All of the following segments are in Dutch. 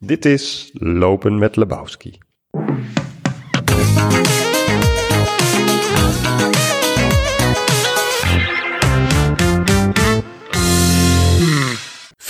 Dit is Lopen met Lebowski.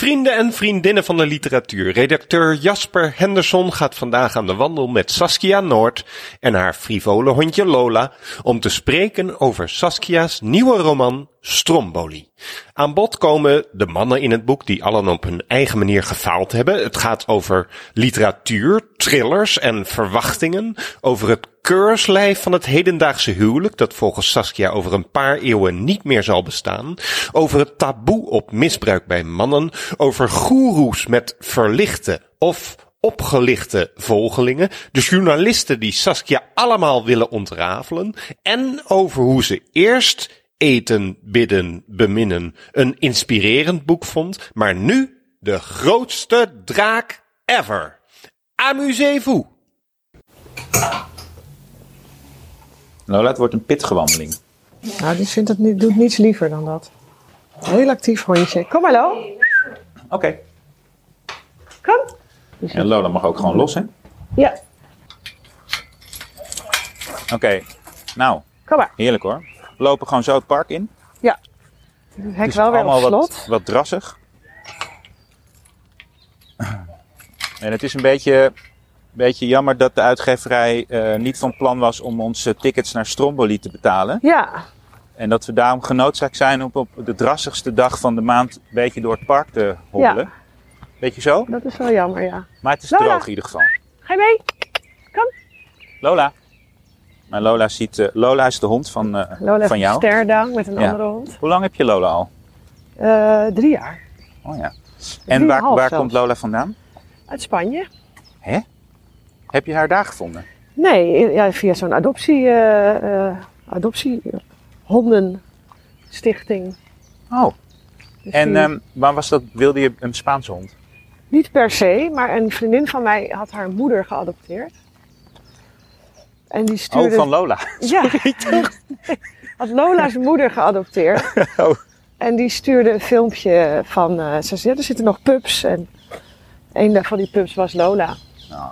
Vrienden en vriendinnen van de literatuur. Redacteur Jasper Henderson gaat vandaag aan de wandel met Saskia Noord en haar frivole hondje Lola om te spreken over Saskia's nieuwe roman Stromboli. Aan bod komen de mannen in het boek die allen op hun eigen manier gefaald hebben. Het gaat over literatuur, thrillers en verwachtingen, over het keurslijf van het hedendaagse huwelijk, dat volgens Saskia over een paar eeuwen niet meer zal bestaan, over het taboe op misbruik bij mannen, over goeroes met verlichte of opgelichte volgelingen, de journalisten die Saskia allemaal willen ontrafelen, en over hoe ze eerst eten, bidden, beminnen een inspirerend boek vond, maar nu de grootste draak ever. Amusez-vous! Lola, het wordt een pittige wandeling. Nou, die vindt het, niet- doet niets liever dan dat. Heel actief hondje. Kom maar, Lo. Oké. Kom. En Lola mag ook gewoon los, hè? Ja, Oké. Nou, kom maar. heerlijk hoor. We lopen gewoon zo het park in. Ja. Het hek is wel weer op slot. wat, wat drassig. En het is een beetje, beetje jammer dat de uitgeverij eh, niet van plan was om ons eh, tickets naar Stromboli te betalen. Ja, En dat we daarom genoodzaakt zijn om op de drassigste dag van de maand een beetje door het park te hobbelen. Beetje zo? dat is wel jammer, ja. Maar het is Lola. droog in ieder geval. Ga je mee? Lola. Maar Lola ziet, eh, Lola is de hond van, eh, Lola heeft van een jou. sterdang met een Ja. andere hond. Hoe lang heb je Lola al? Eh, drie jaar. Oh ja. En waar, waar zelfs. komt Lola vandaan? Uit Spanje. Hè? Heb je haar daar gevonden? Nee, ja, via zo'n adoptie, eh eh adoptie hondenstichting. Oh. Dus En die- ehm, waar was dat? Wilde je een Spaanse hond? Niet per se, maar een vriendin van mij had haar moeder geadopteerd. En die stuurde... Oh, van Lola. Ja, had Lola's moeder geadopteerd. Oh. En die stuurde een filmpje van... eh, ze zei, er zitten nog pups. En een van die pups was Lola. Nou,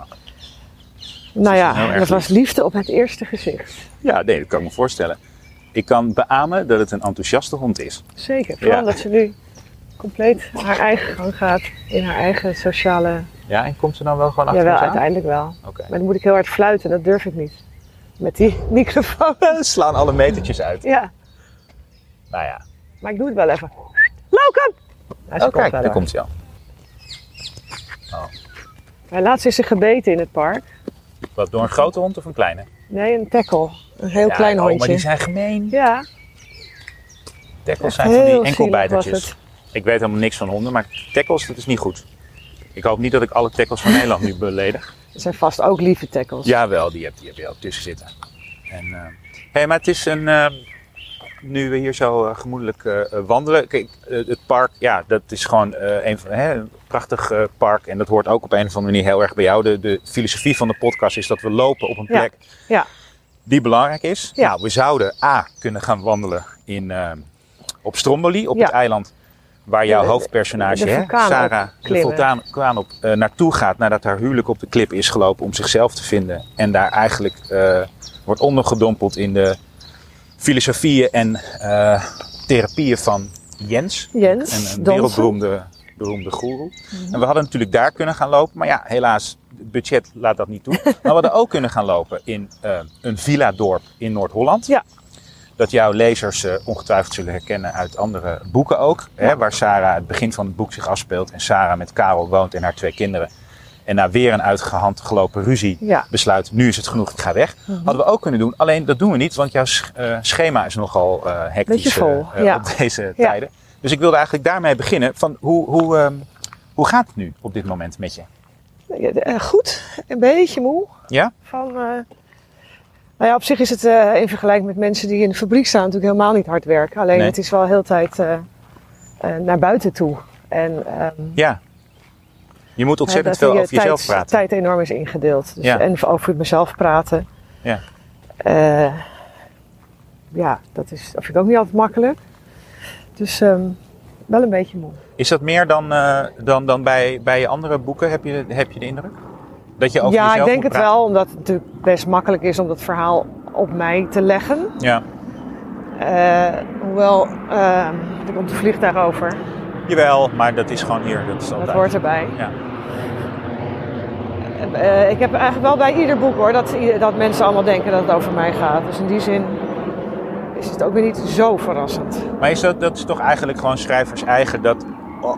Nou ja, dat was liefde op het eerste gezicht. ja, nee, dat kan ik me voorstellen. Ik kan beamen dat het een enthousiaste hond is. Zeker, vooral Ja. omdat ze nu compleet haar eigen gang gaat. In haar eigen sociale... Ja, en komt ze dan wel gewoon achter aan? uiteindelijk wel. Maar dan moet ik heel hard fluiten, dat durf ik niet. Met die microfoon. Slaan alle metertjes uit. Ja, Nou ja. maar ik doe het wel even. Loken! Hij Oh, kijk, daar komt ze al. Maar laatst is ze gebeten in het park. Wat, door een grote hond of een kleine? Nee, een tackle. Een heel Ja, klein oh, hondje. maar die zijn gemeen. Ja, Tackles zijn van die heel zielig was enkelbijtertjes. Ik weet helemaal niks van honden, maar tackles, dat is niet goed. Ik hoop niet dat ik alle tackles van Nederland nu beledig. Er zijn vast ook lieve tackles. Jawel, die heb, die heb je ook tussen zitten. En, eh hey, maar het is een. eh, nu we hier zo eh, gemoedelijk eh, eh, wandelen. Kijk, het park, ja, dat is gewoon een, van, hè, een prachtig park. En dat hoort ook op een of andere manier heel erg bij jou. De, de filosofie van de podcast is dat we lopen op een plek ja. die belangrijk is. Ja. Nou, we zouden A kunnen gaan wandelen in, op Stromboli, op het eiland. Waar jouw De- de- hoofdpersonage, de hè, Sarah, de vulkaan op, eh, naartoe gaat nadat haar huwelijk op de klip is gelopen om zichzelf te vinden. En daar eigenlijk wordt ondergedompeld in de filosofieën en eh, therapieën van Jens. Jens, Een, een wereldberoemde beroemde goeroe. En we hadden natuurlijk daar kunnen gaan lopen. Maar ja, helaas, het budget laat dat niet toe. maar we hadden ook kunnen gaan lopen in eh, een villa-dorp in Noord-Holland. Ja. Dat jouw lezers eh, ongetwijfeld zullen herkennen uit andere boeken ook. Hè, waar Sarah het begin van het boek zich afspeelt. En Sarah met Karel woont en haar twee kinderen. En na weer een uitgehand gelopen ruzie Ja. besluit, nu is het genoeg, ik ga weg. Hadden we ook kunnen doen. Alleen dat doen we niet, want jouw eh, schema is nogal eh hectisch Beetje vol, eh, ja. op deze tijden. Dus ik wilde eigenlijk daarmee beginnen. Van hoe, hoe, ehm, hoe gaat het nu op dit moment met je? Goed, een beetje moe. Ja? Van, nou ja, op zich is het in vergelijking met mensen die in de fabriek staan natuurlijk helemaal niet hard werken. Alleen Nee. het is wel heel tijd naar buiten toe. En ehm, Ja. Je moet ontzettend veel over jezelf praten. tijd enorm is ingedeeld. Dus, Ja. En over mezelf praten. Ja. Eh, ja, dat, is, dat vind ik ook niet altijd makkelijk. Dus ehm, wel een beetje moe. Is dat meer dan, eh, dan, dan bij, bij je andere boeken, heb je, heb je de indruk? Dat je over ja, jezelf ik denk het praten? wel, omdat het natuurlijk best makkelijk is om dat verhaal op mij te leggen. Ja. Eh, hoewel, er komt een vliegtuig over, Jawel, maar dat is gewoon hier. Dat is dat hoort erbij. Ja. Eh, ik heb eigenlijk wel bij ieder boek hoor, dat, dat mensen allemaal denken dat het over mij gaat. Dus in die zin is het ook weer niet zo verrassend. Maar is dat, dat is toch eigenlijk gewoon schrijvers eigen dat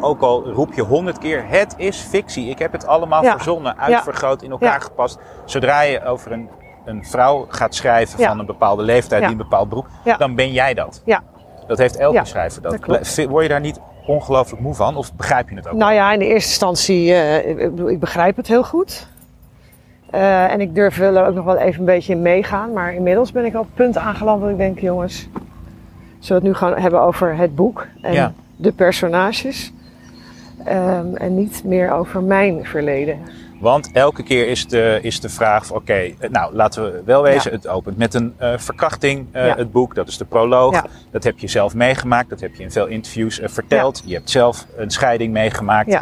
ook al roep je honderd keer, het is fictie. Ik heb het allemaal Ja. verzonnen, uitvergroot, in elkaar Ja. gepast. Zodra je over een, een vrouw gaat schrijven van een bepaalde leeftijd, die een bepaald beroep, dan ben jij dat. Ja. Dat heeft elke schrijver dat. dat Word je daar niet ongelooflijk moe van? Of begrijp je het ook? Nou ja, in de eerste instantie, eh, ik, begrijp het heel goed. Eh, en ik durf wel er ook nog wel even een beetje in meegaan. Maar inmiddels ben ik op het punt aangeland dat ik denk, jongens, zullen we het nu gaan hebben over het boek en Ja. de personages. Ehm, en niet meer over mijn verleden. Want elke keer is de, is de vraag: oké, eh, nou laten we wel wezen, Ja. het opent met een eh, verkrachting, eh, Ja. het boek, dat is de proloog. Ja. Dat heb je zelf meegemaakt, dat heb je in veel interviews verteld. Je hebt zelf een scheiding meegemaakt.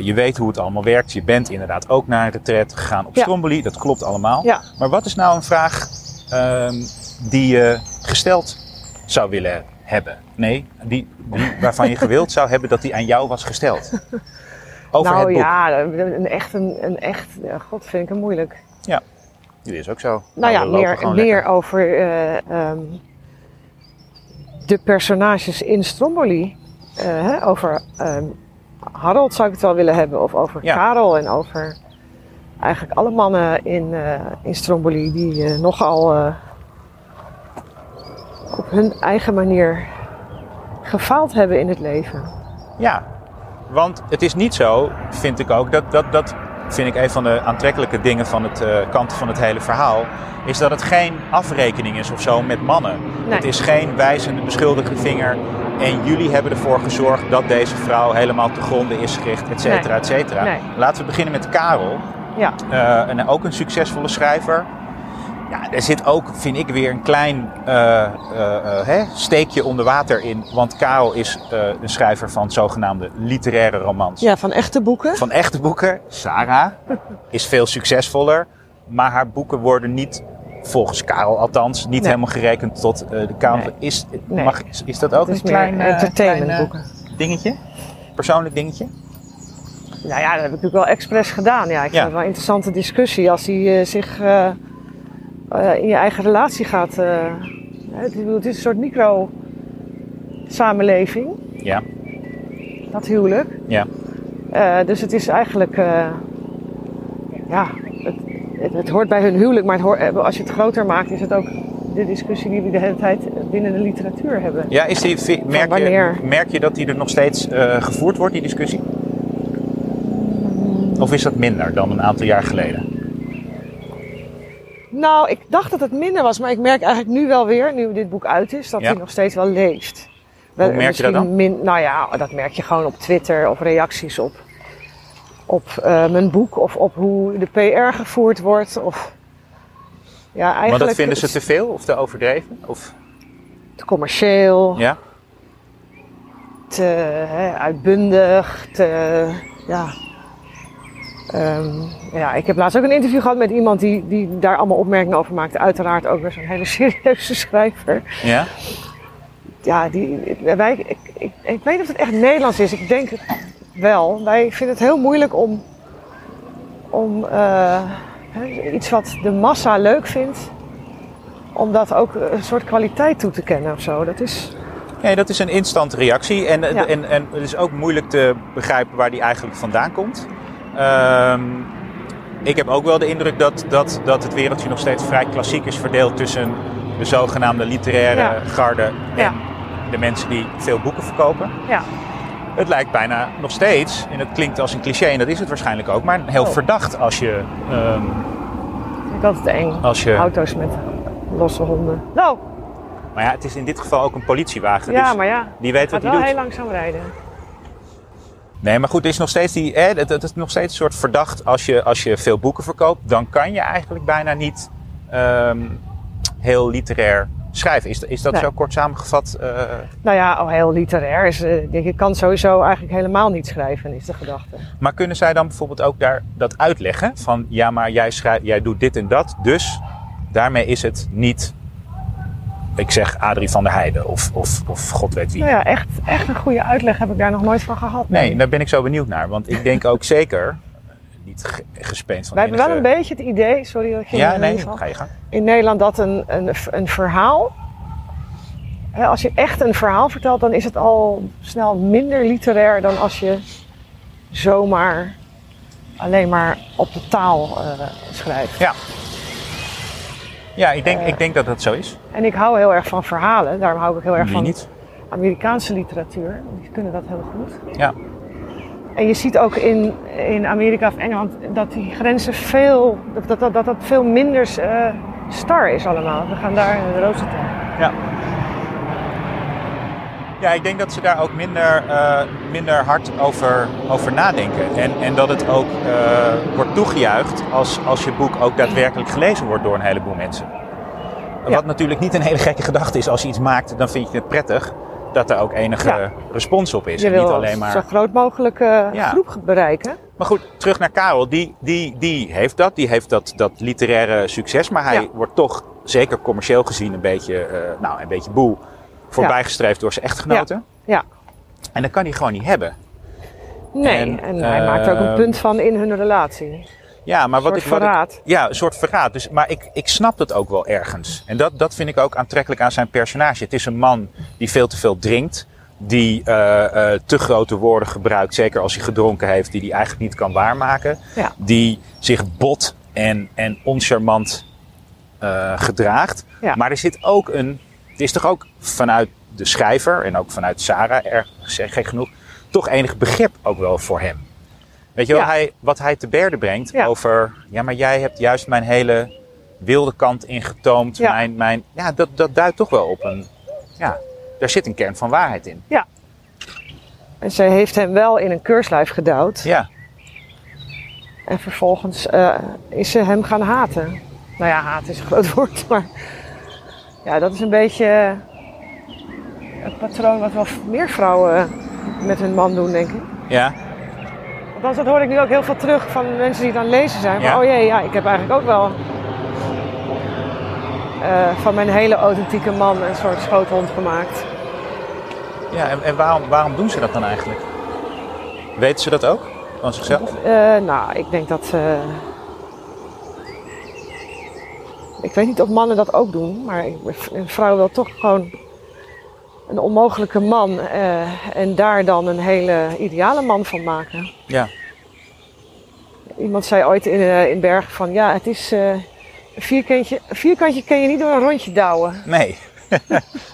Je weet hoe het allemaal werkt. Je bent inderdaad ook naar een retreat gegaan op. Stromboli, dat klopt allemaal. Maar wat is nou een vraag ehm, die je gesteld zou willen hebben? Nee, die, die waarvan je gewild zou hebben dat die aan jou was gesteld. Over nou het boek. ja, een echt, een, een echt, ja, god vind ik hem moeilijk. Dit is ook zo. Nou ja, lopen meer, meer lekker. over eh, ehm, de personages in Stromboli. Eh, hè, over ehm, Harold zou ik het wel willen hebben. Of over Ja. Karel en over eigenlijk alle mannen in, eh, in Stromboli die nogal op hun eigen manier gefaald hebben in het leven. Ja, want het is niet zo, vind ik ook, dat, dat, dat vind ik een van de aantrekkelijke dingen van het eh, kant van het hele verhaal, is dat het geen afrekening is of zo met mannen. Nee. Het is geen wijzende beschuldigde vinger en jullie hebben ervoor gezorgd dat deze vrouw helemaal te gronden is gericht, et cetera, Nee. et cetera. Nee. Laten we beginnen met Karel, Ja, eh, en ook een succesvolle schrijver. Ja, er zit ook, vind ik, weer een klein eh, eh, eh, hè, steekje onder water in. Want Karel is eh, een schrijver van zogenaamde literaire romans. ja van echte boeken. Van echte boeken. Sarah is veel succesvoller. Maar haar boeken worden niet, volgens Karel althans, niet Nee. helemaal gerekend tot eh, de. Nee. Is, Nee. mag, is, is dat ook Het is een klein, meer eh, entertainment klein, eh, boeken. dingetje? Persoonlijk dingetje? Nou ja, dat heb ik natuurlijk wel expres gedaan. Ja, ik Ja. vind het wel een interessante discussie als hij eh, zich in je eigen relatie gaat. eh, het, ik bedoel, het is een soort micro-samenleving, Ja. dat huwelijk. Ja. Eh, dus het is eigenlijk, eh, ja, het, het, het hoort bij hun huwelijk, maar het hoort, eh, als je het groter maakt, is het ook de discussie die we de hele tijd binnen de literatuur hebben. Ja, is die, merk, je, merk je dat die er nog steeds eh, gevoerd wordt, die discussie? Of is dat minder dan een aantal jaar geleden? Nou, ik dacht dat het minder was, maar ik merk eigenlijk nu wel weer, nu dit boek uit is, dat Ja. hij nog steeds wel leeft. Hoe Wel, merk je dat misschien Min, nou ja, dat merk je gewoon op Twitter of reacties op, op eh, mijn boek of op hoe de PR gevoerd wordt. Of, ja, eigenlijk Want dat vinden ze te veel of te overdreven? Of, te commercieel, ja? te hè, uitbundig, te, ja. Ehm, ja, ik heb laatst ook een interview gehad met iemand die, die daar allemaal opmerkingen over maakte. Uiteraard ook weer zo'n hele serieuze schrijver. Ja? Ja, die, wij, ik, ik, ik weet niet of het echt Nederlands is. Ik denk het wel. Wij vinden het heel moeilijk om, om eh, iets wat de massa leuk vindt, om dat ook een soort kwaliteit toe te kennen of zo. Dat is, Nee, dat is een instant reactie. En, Ja. en, en het is ook moeilijk te begrijpen waar die eigenlijk vandaan komt. Ehm, ik heb ook wel de indruk dat, dat, dat het wereldje nog steeds vrij klassiek is verdeeld tussen de zogenaamde literaire Ja. garde en Ja. de mensen die veel boeken verkopen. ja, Het lijkt bijna nog steeds, en het klinkt als een cliché en dat is het waarschijnlijk ook, maar heel Oh. verdacht als je, ehm, ik vind altijd eng. als je. Auto's met losse honden. Nou, Maar ja, het is in dit geval ook een politiewagen, ja, dus maar ja. die weet Het wat hij wel doet. heel langzaam rijden. Nee, maar goed, het is nog steeds die, hè, het, het is nog steeds een soort verdacht als je, als je veel boeken verkoopt, dan kan je eigenlijk bijna niet ehm, heel literair schrijven? Is, is dat Nee. zo kort samengevat? eh, Nou ja, al heel literair. Is, eh, ik denk, je kan sowieso eigenlijk helemaal niet schrijven, is de gedachte. maar kunnen zij dan bijvoorbeeld ook daar dat uitleggen? Van ja, maar jij, schrijft, jij doet dit en dat, dus daarmee is het niet, ik zeg Adrie van der Heijden of, of, of god weet wie. Nou ja, echt, echt een goede uitleg heb ik daar nog nooit van gehad. Nee, daar ben ik zo benieuwd naar. Want ik denk ook zeker, niet ge- gespeend van Wij hebben wel een beetje het idee, sorry dat ik je Ja, in nee, ga je gang. in Nederland dat een, een, een verhaal. Hè, als je echt een verhaal vertelt, dan is het al snel minder literair dan als je zomaar alleen maar op de taal eh, schrijft. Ja. Ja, ik denk, ik denk dat dat zo is. En ik hou heel erg van verhalen, daarom hou ik ook heel erg Wie van niet? Amerikaanse literatuur. Die kunnen dat heel goed. Ja. En je ziet ook in, in Amerika of Engeland dat die grenzen veel, dat dat, dat, dat, dat veel minder eh, star is allemaal. We gaan daar in de Rozentuin. Ja. Ja, ik denk dat ze daar ook minder, eh, minder hard over, over nadenken. En, en dat het ook eh, wordt toegejuicht als, als je boek ook daadwerkelijk gelezen wordt door een heleboel mensen. Ja. Wat natuurlijk niet een hele gekke gedachte is. Als je iets maakt, dan vind je het prettig dat er ook enige Ja. respons op is. Je en niet alleen maar... zo groot mogelijk eh, Ja. groep bereiken. Maar goed, terug naar Karel. Die, die, die heeft dat. Die heeft dat, dat literaire succes. Maar hij wordt toch, zeker commercieel gezien, een beetje, nou, een beetje boel voorbijgestreefd door zijn echtgenoten. Ja. En dat kan hij gewoon niet hebben. Nee, En, en, hij maakt ook een punt van in hun relatie. Ja, maar wat ik, wat ik- verraad. ja, een soort verraad. Dus, maar ik, ik snap het ook wel ergens. En dat, dat vind ik ook aantrekkelijk aan zijn personage. Het is een man die veel te veel drinkt. Die eh, eh, te grote woorden gebruikt, zeker als hij gedronken heeft, die hij eigenlijk niet kan waarmaken. Ja. Die zich bot en, en oncharmant eh, gedraagt. Ja. Maar er zit ook een. Het is toch ook vanuit de schrijver en ook vanuit Sarah, erg gek genoeg, toch enig begrip ook wel voor hem. Weet je wel, Ja. hij, wat hij te berde brengt Ja. over. Ja, maar jij hebt juist mijn hele wilde kant ingetoomd. Ja. Mijn, mijn, ja, dat, dat duidt toch wel op een. Ja, daar zit een kern van waarheid in. En zij heeft hem wel in een keurslijf gedouwd. Ja, En vervolgens eh, is ze hem gaan haten. Nou ja, haat is een groot woord, maar ja, dat is een beetje eh, het patroon wat wel meer vrouwen met hun man doen, denk ik. ja, Althans, dat hoor ik nu ook heel veel terug van mensen die het aan het lezen zijn. Ja. oh jee, ja, ik heb eigenlijk ook wel eh, van mijn hele authentieke man een soort schoothond gemaakt. ja. En, en waarom, waarom doen ze dat dan eigenlijk? Weten ze dat ook van zichzelf? Eh, nou, ik denk dat. eh, ik weet niet of mannen dat ook doen, maar een vrouw wil toch gewoon een onmogelijke man eh, en daar dan een hele ideale man van maken. Ja, Iemand zei ooit in, eh, in Bergen van ja, het is eh, een vierkantje, een vierkantje kun je niet door een rondje douwen. nee.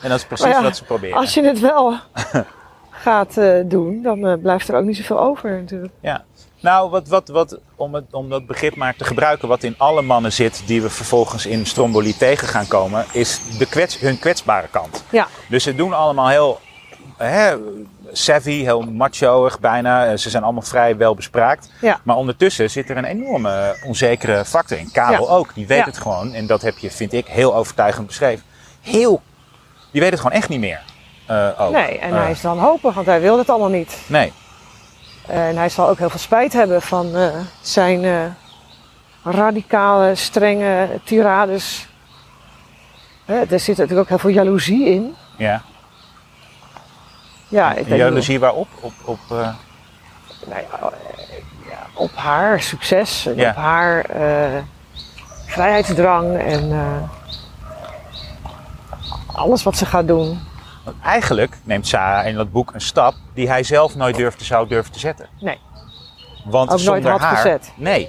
en dat is precies ja, wat ze proberen. Als je het wel gaat eh, doen, dan eh, blijft er ook niet zoveel over natuurlijk. Ja. Nou, wat, wat, wat, om, het, om dat begrip maar te gebruiken, wat in alle mannen zit die we vervolgens in Stromboli tegen gaan komen, is de kwets, hun kwetsbare kant. Ja, Dus ze doen allemaal heel hè, savvy, heel machoig bijna. Eh, Ze zijn allemaal vrij wel bespraakt. Ja. Maar ondertussen zit er een enorme onzekere factor in. Karel Ja. ook, die weet Ja. het gewoon. En dat heb je, vind ik, heel overtuigend beschreven. Heel, die weet het gewoon echt niet meer. Eh, ook. nee, en Eh, hij is dan hopig, want hij wil het allemaal niet. Nee, En hij zal ook heel veel spijt hebben van eh, zijn eh, radicale, strenge tirades. Hè, er zit natuurlijk ook heel veel jaloezie in. ja. Ja, ik jaloezie waarop? Op, op, eh, nou ja, eh, ja, op haar succes en Ja. op haar eh, vrijheidsdrang en eh, alles wat ze gaat doen. Want eigenlijk neemt Sarah in dat boek een stap die hij zelf nooit durfde, zou durven te zetten. Nee. Want Ook nooit zonder had haar, gezet. Nee.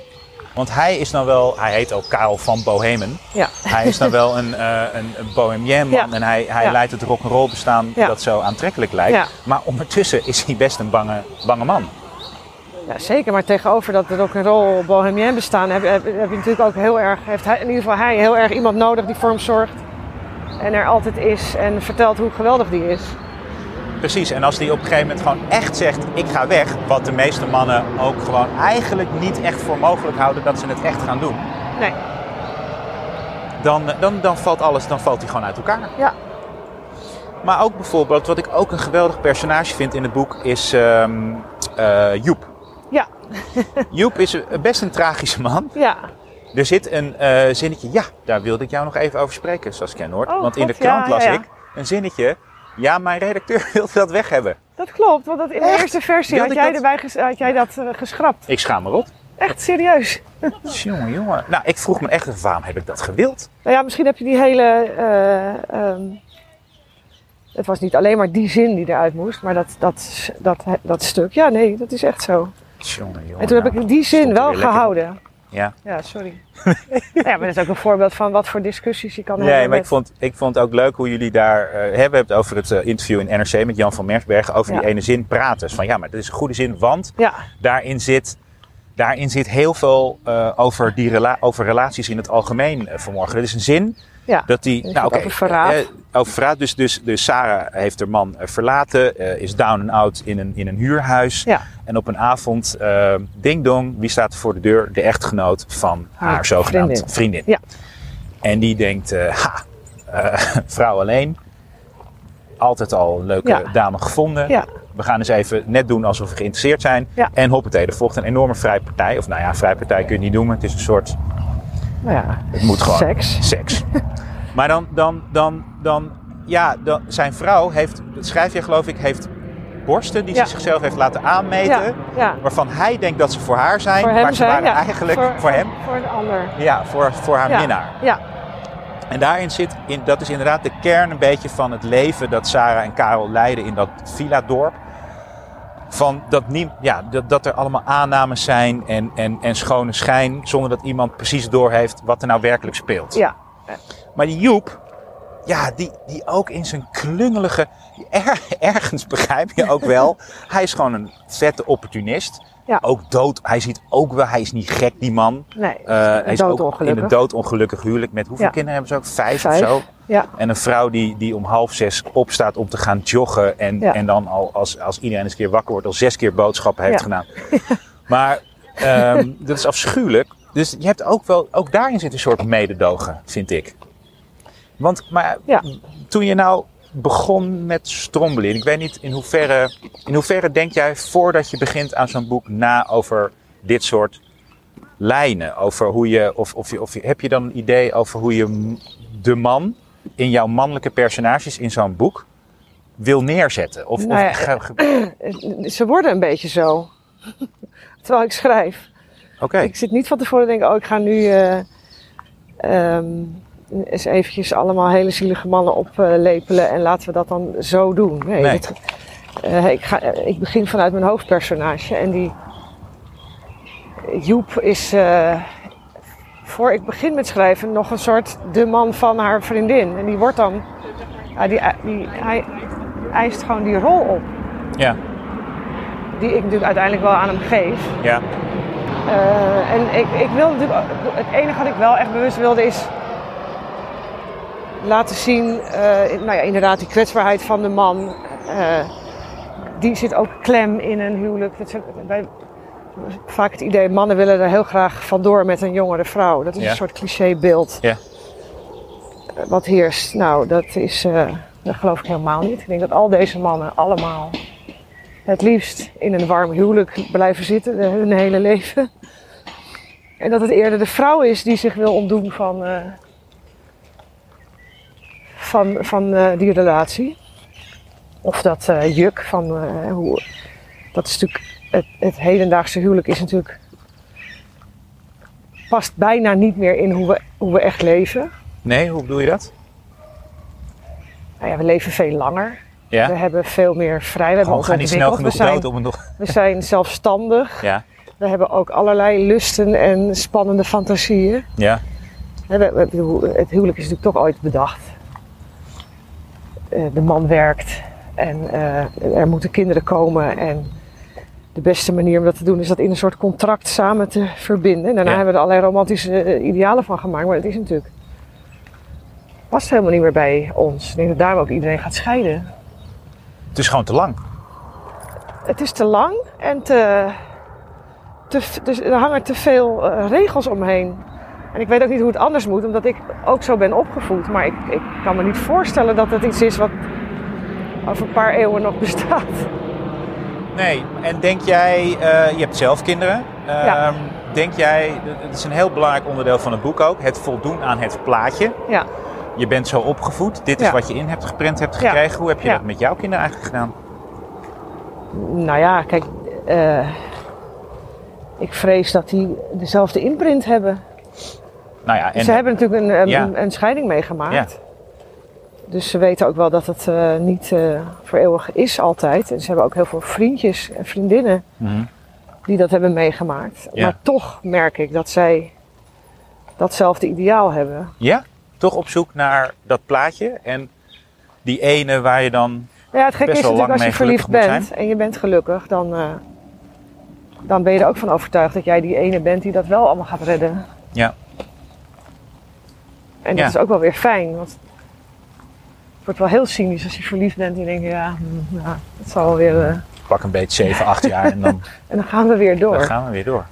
Want hij is dan wel, hij heet ook Karel van Bohemen. Ja, Hij is dan wel een, eh een, bohemien man Ja. en hij, hij Ja. leidt het rock'n'roll bestaan dat zo aantrekkelijk lijkt. Ja. Maar ondertussen is hij best een bange, bange man. ja, zeker. Maar tegenover dat rock'n'roll bohemien bestaan heb, heb, heb je natuurlijk ook heel erg, heeft hij, in ieder geval hij heel erg iemand nodig die voor hem zorgt. En er altijd is en vertelt hoe geweldig die is. Precies, en als hij op een gegeven moment gewoon echt zegt, ik ga weg. Wat de meeste mannen ook gewoon eigenlijk niet echt voor mogelijk houden dat ze het echt gaan doen. Nee, dan, dan, dan valt alles, dan valt hij gewoon uit elkaar. Ja. Maar ook bijvoorbeeld, wat ik ook een geweldig personage vind in het boek, is ehm, eh, Joep. Ja. Joep is best een tragische man. Ja. Er zit een eh, zinnetje, ja, daar wilde ik jou nog even over spreken, Saskia Noord. Oh, Want in de ja, krant las ja, ik een zinnetje, ja, mijn redacteur wilde dat weg hebben. Dat klopt, want dat in de Echt? eerste versie had jij, dat? erbij ges- had jij dat eh, geschrapt. Ik schaam me rot. Echt serieus. Jongen, jongen. Nou, ik vroeg me echt, af, waarom heb ik dat gewild? Nou ja, misschien heb je die hele. eh, ehm, het was niet alleen maar die zin die eruit moest, maar dat, dat, dat, dat stuk. Ja, nee, dat is echt zo. Jongen, jongen. En toen heb nou, ik die zin wel lekker. Ja. Ja, sorry. ja, maar dat is ook een voorbeeld van wat voor discussies je kan Nee, hebben. maar ik vond, ik vond het ook leuk hoe jullie daar... eh, hebben. het over het eh, interview in NRC met Jan van Mersbergen... over Ja. die ene zin praten. Dus van ja, maar dat is een goede zin, want Ja, daarin zit, daarin zit heel veel eh, over, die rela over relaties in het algemeen vanmorgen. Dat is een zin ja. dat die... is Nou, oké, verraad. eh, over verraad. Dus, dus, dus Sarah heeft haar man eh, verlaten, eh, is down and out in een, in een huurhuis. Ja. En op een avond, eh, ding dong, wie staat er voor de deur? De echtgenoot van haar, Haar zogenaamd vriendin. vriendin. Ja. En die denkt, eh, ha, eh, vrouw alleen. Altijd al een leuke Ja. dame gevonden. Ja. We gaan eens even net doen alsof we geïnteresseerd zijn. En hoppatee, er volgt een enorme vrijpartij. Of nou ja, vrijpartij kun je niet noemen. Het is een soort, Nou ja, het moet gewoon. Seks. Seks. maar dan, dan, dan, dan, ja, dan, zijn vrouw heeft, dat schrijf je geloof ik, heeft borsten die Ja. ze zichzelf heeft laten aanmeten. Ja, ja. Waarvan hij denkt dat ze voor haar zijn. Voor maar ze zijn, waren eigenlijk voor, hem. Voor een ander. Ja, voor, voor haar minnaar. Ja, En daarin zit, in, dat is inderdaad de kern een beetje van het leven dat Sarah en Karel leiden in dat villa-dorp. Van dat, nie, ja, dat, dat er allemaal aannames zijn en, en, en schone schijn, zonder dat iemand precies doorheeft wat er nou werkelijk speelt. ja. Maar die Joep, ja, die, die ook in zijn klungelige. Er, ergens begrijp je ook wel. hij is gewoon een vette opportunist. Ja. Ook dood. Hij ziet ook wel, hij is niet gek, die man. Nee, Eh, hij is ook in een doodongelukkig huwelijk met hoeveel Ja. kinderen hebben ze ook? Vijf, Vijf. of zo. Ja, En een vrouw die, die om half zes opstaat om te gaan joggen. En, Ja. en dan al als, als iedereen eens een keer wakker wordt, al zes keer boodschappen heeft Ja. gedaan. Maar ehm, dat is afschuwelijk. Dus je hebt ook wel, ook daarin zit een soort mededogen, vind ik. Want, maar toen je nou begon met strombelen, ik weet niet in hoeverre, in hoeverre denk jij voordat je begint aan zo'n boek na over dit soort lijnen? Over hoe je, of, of, je- of je- heb je dan een idee over hoe je de man in jouw mannelijke personages in zo'n boek wil neerzetten? Of, Nou ja, of Eh, ze worden een beetje zo. Terwijl ik schrijf. Oké, Ik zit niet van tevoren te denken, oh ik ga nu eh, ehm, eens eventjes allemaal hele zielige mannen oplepelen en laten we dat dan zo doen. Nee, eh, ik, ga, ik begin vanuit mijn hoofdpersonage en die Joep is, eh, voor ik begin met schrijven, nog een soort de man van haar vriendin. En die wordt dan, ja, die, die, hij eist gewoon die rol op. ja, Die ik natuurlijk uiteindelijk wel aan hem geef. ja, Eh, en ik, ik wilde natuurlijk, het enige wat ik wel echt bewust wilde is laten zien, eh, nou ja, inderdaad, die kwetsbaarheid van de man. Eh, die zit ook klem in een huwelijk. Dat bij, vaak het idee, mannen willen er heel graag vandoor met een jongere vrouw. Dat is Ja. een soort clichébeeld Ja. eh, wat heerst. Nou, dat is, eh, dat geloof ik helemaal niet. Ik denk dat al deze mannen allemaal het liefst in een warm huwelijk blijven zitten, de- hun hele leven. En dat het eerder de vrouw is die zich wil ontdoen van, eh, van, van eh, die relatie. Of dat eh, juk van eh, hoe. Dat is natuurlijk. Het, het hedendaagse huwelijk is natuurlijk. past bijna niet meer in hoe we, hoe we echt leven. nee, hoe bedoel je dat? Nou ja, we leven veel langer. Ja, We hebben veel meer vrij. We ga niet snel genoeg we, zijn, dood om het nog... we zijn zelfstandig. Ja, We hebben ook allerlei lusten en spannende fantasieën. ja, Het huwelijk is natuurlijk toch ooit bedacht. Eh, De man werkt en eh, er moeten kinderen komen. En de beste manier om dat te doen is dat in een soort contract samen te verbinden. En daarna Ja. hebben we er allerlei romantische eh, idealen van gemaakt. Maar het is natuurlijk... past helemaal niet meer bij ons. Ik denk dat daarom ook iedereen gaat scheiden. het is gewoon te lang. Het is te lang en te, te, dus er hangen te veel eh, regels omheen. En ik weet ook niet hoe het anders moet, omdat ik ook zo ben opgevoed. Maar ik, ik kan me niet voorstellen dat het iets is wat over een paar eeuwen nog bestaat. Nee, en denk jij, eh, je hebt zelf kinderen. Ja. Ehm, Denk jij, het is een heel belangrijk onderdeel van het boek ook, het voldoen aan het plaatje. Ja. Je bent zo opgevoed, dit is Ja. wat je in hebt geprent hebt Ja. gekregen. Hoe heb je dat met jouw kinderen eigenlijk gedaan? Nou ja, kijk, eh, ik vrees dat die dezelfde imprint hebben. Nou ja, en Ze hebben natuurlijk een, een, een scheiding meegemaakt. Dus ze weten ook wel dat het eh, niet eh, voor eeuwig is altijd. En ze hebben ook heel veel vriendjes en vriendinnen Mhm. die dat hebben meegemaakt. Ja. Maar toch merk ik dat zij datzelfde ideaal hebben. ja, toch op zoek naar dat plaatje en die ene waar je dan Nou Ja, het gekke is natuurlijk als je verliefd bent en je bent gelukkig, dan, eh, dan ben je er ook van overtuigd dat jij die ene bent die dat wel allemaal gaat redden. Ja. En dat Ja. is ook wel weer fijn, want wordt wel heel cynisch als je verliefd bent en je denkt, ja, hm, ja het zal wel weer. eh, pak een beetje 7, 8 jaar en dan, en dan gaan we weer door. dan gaan we weer door.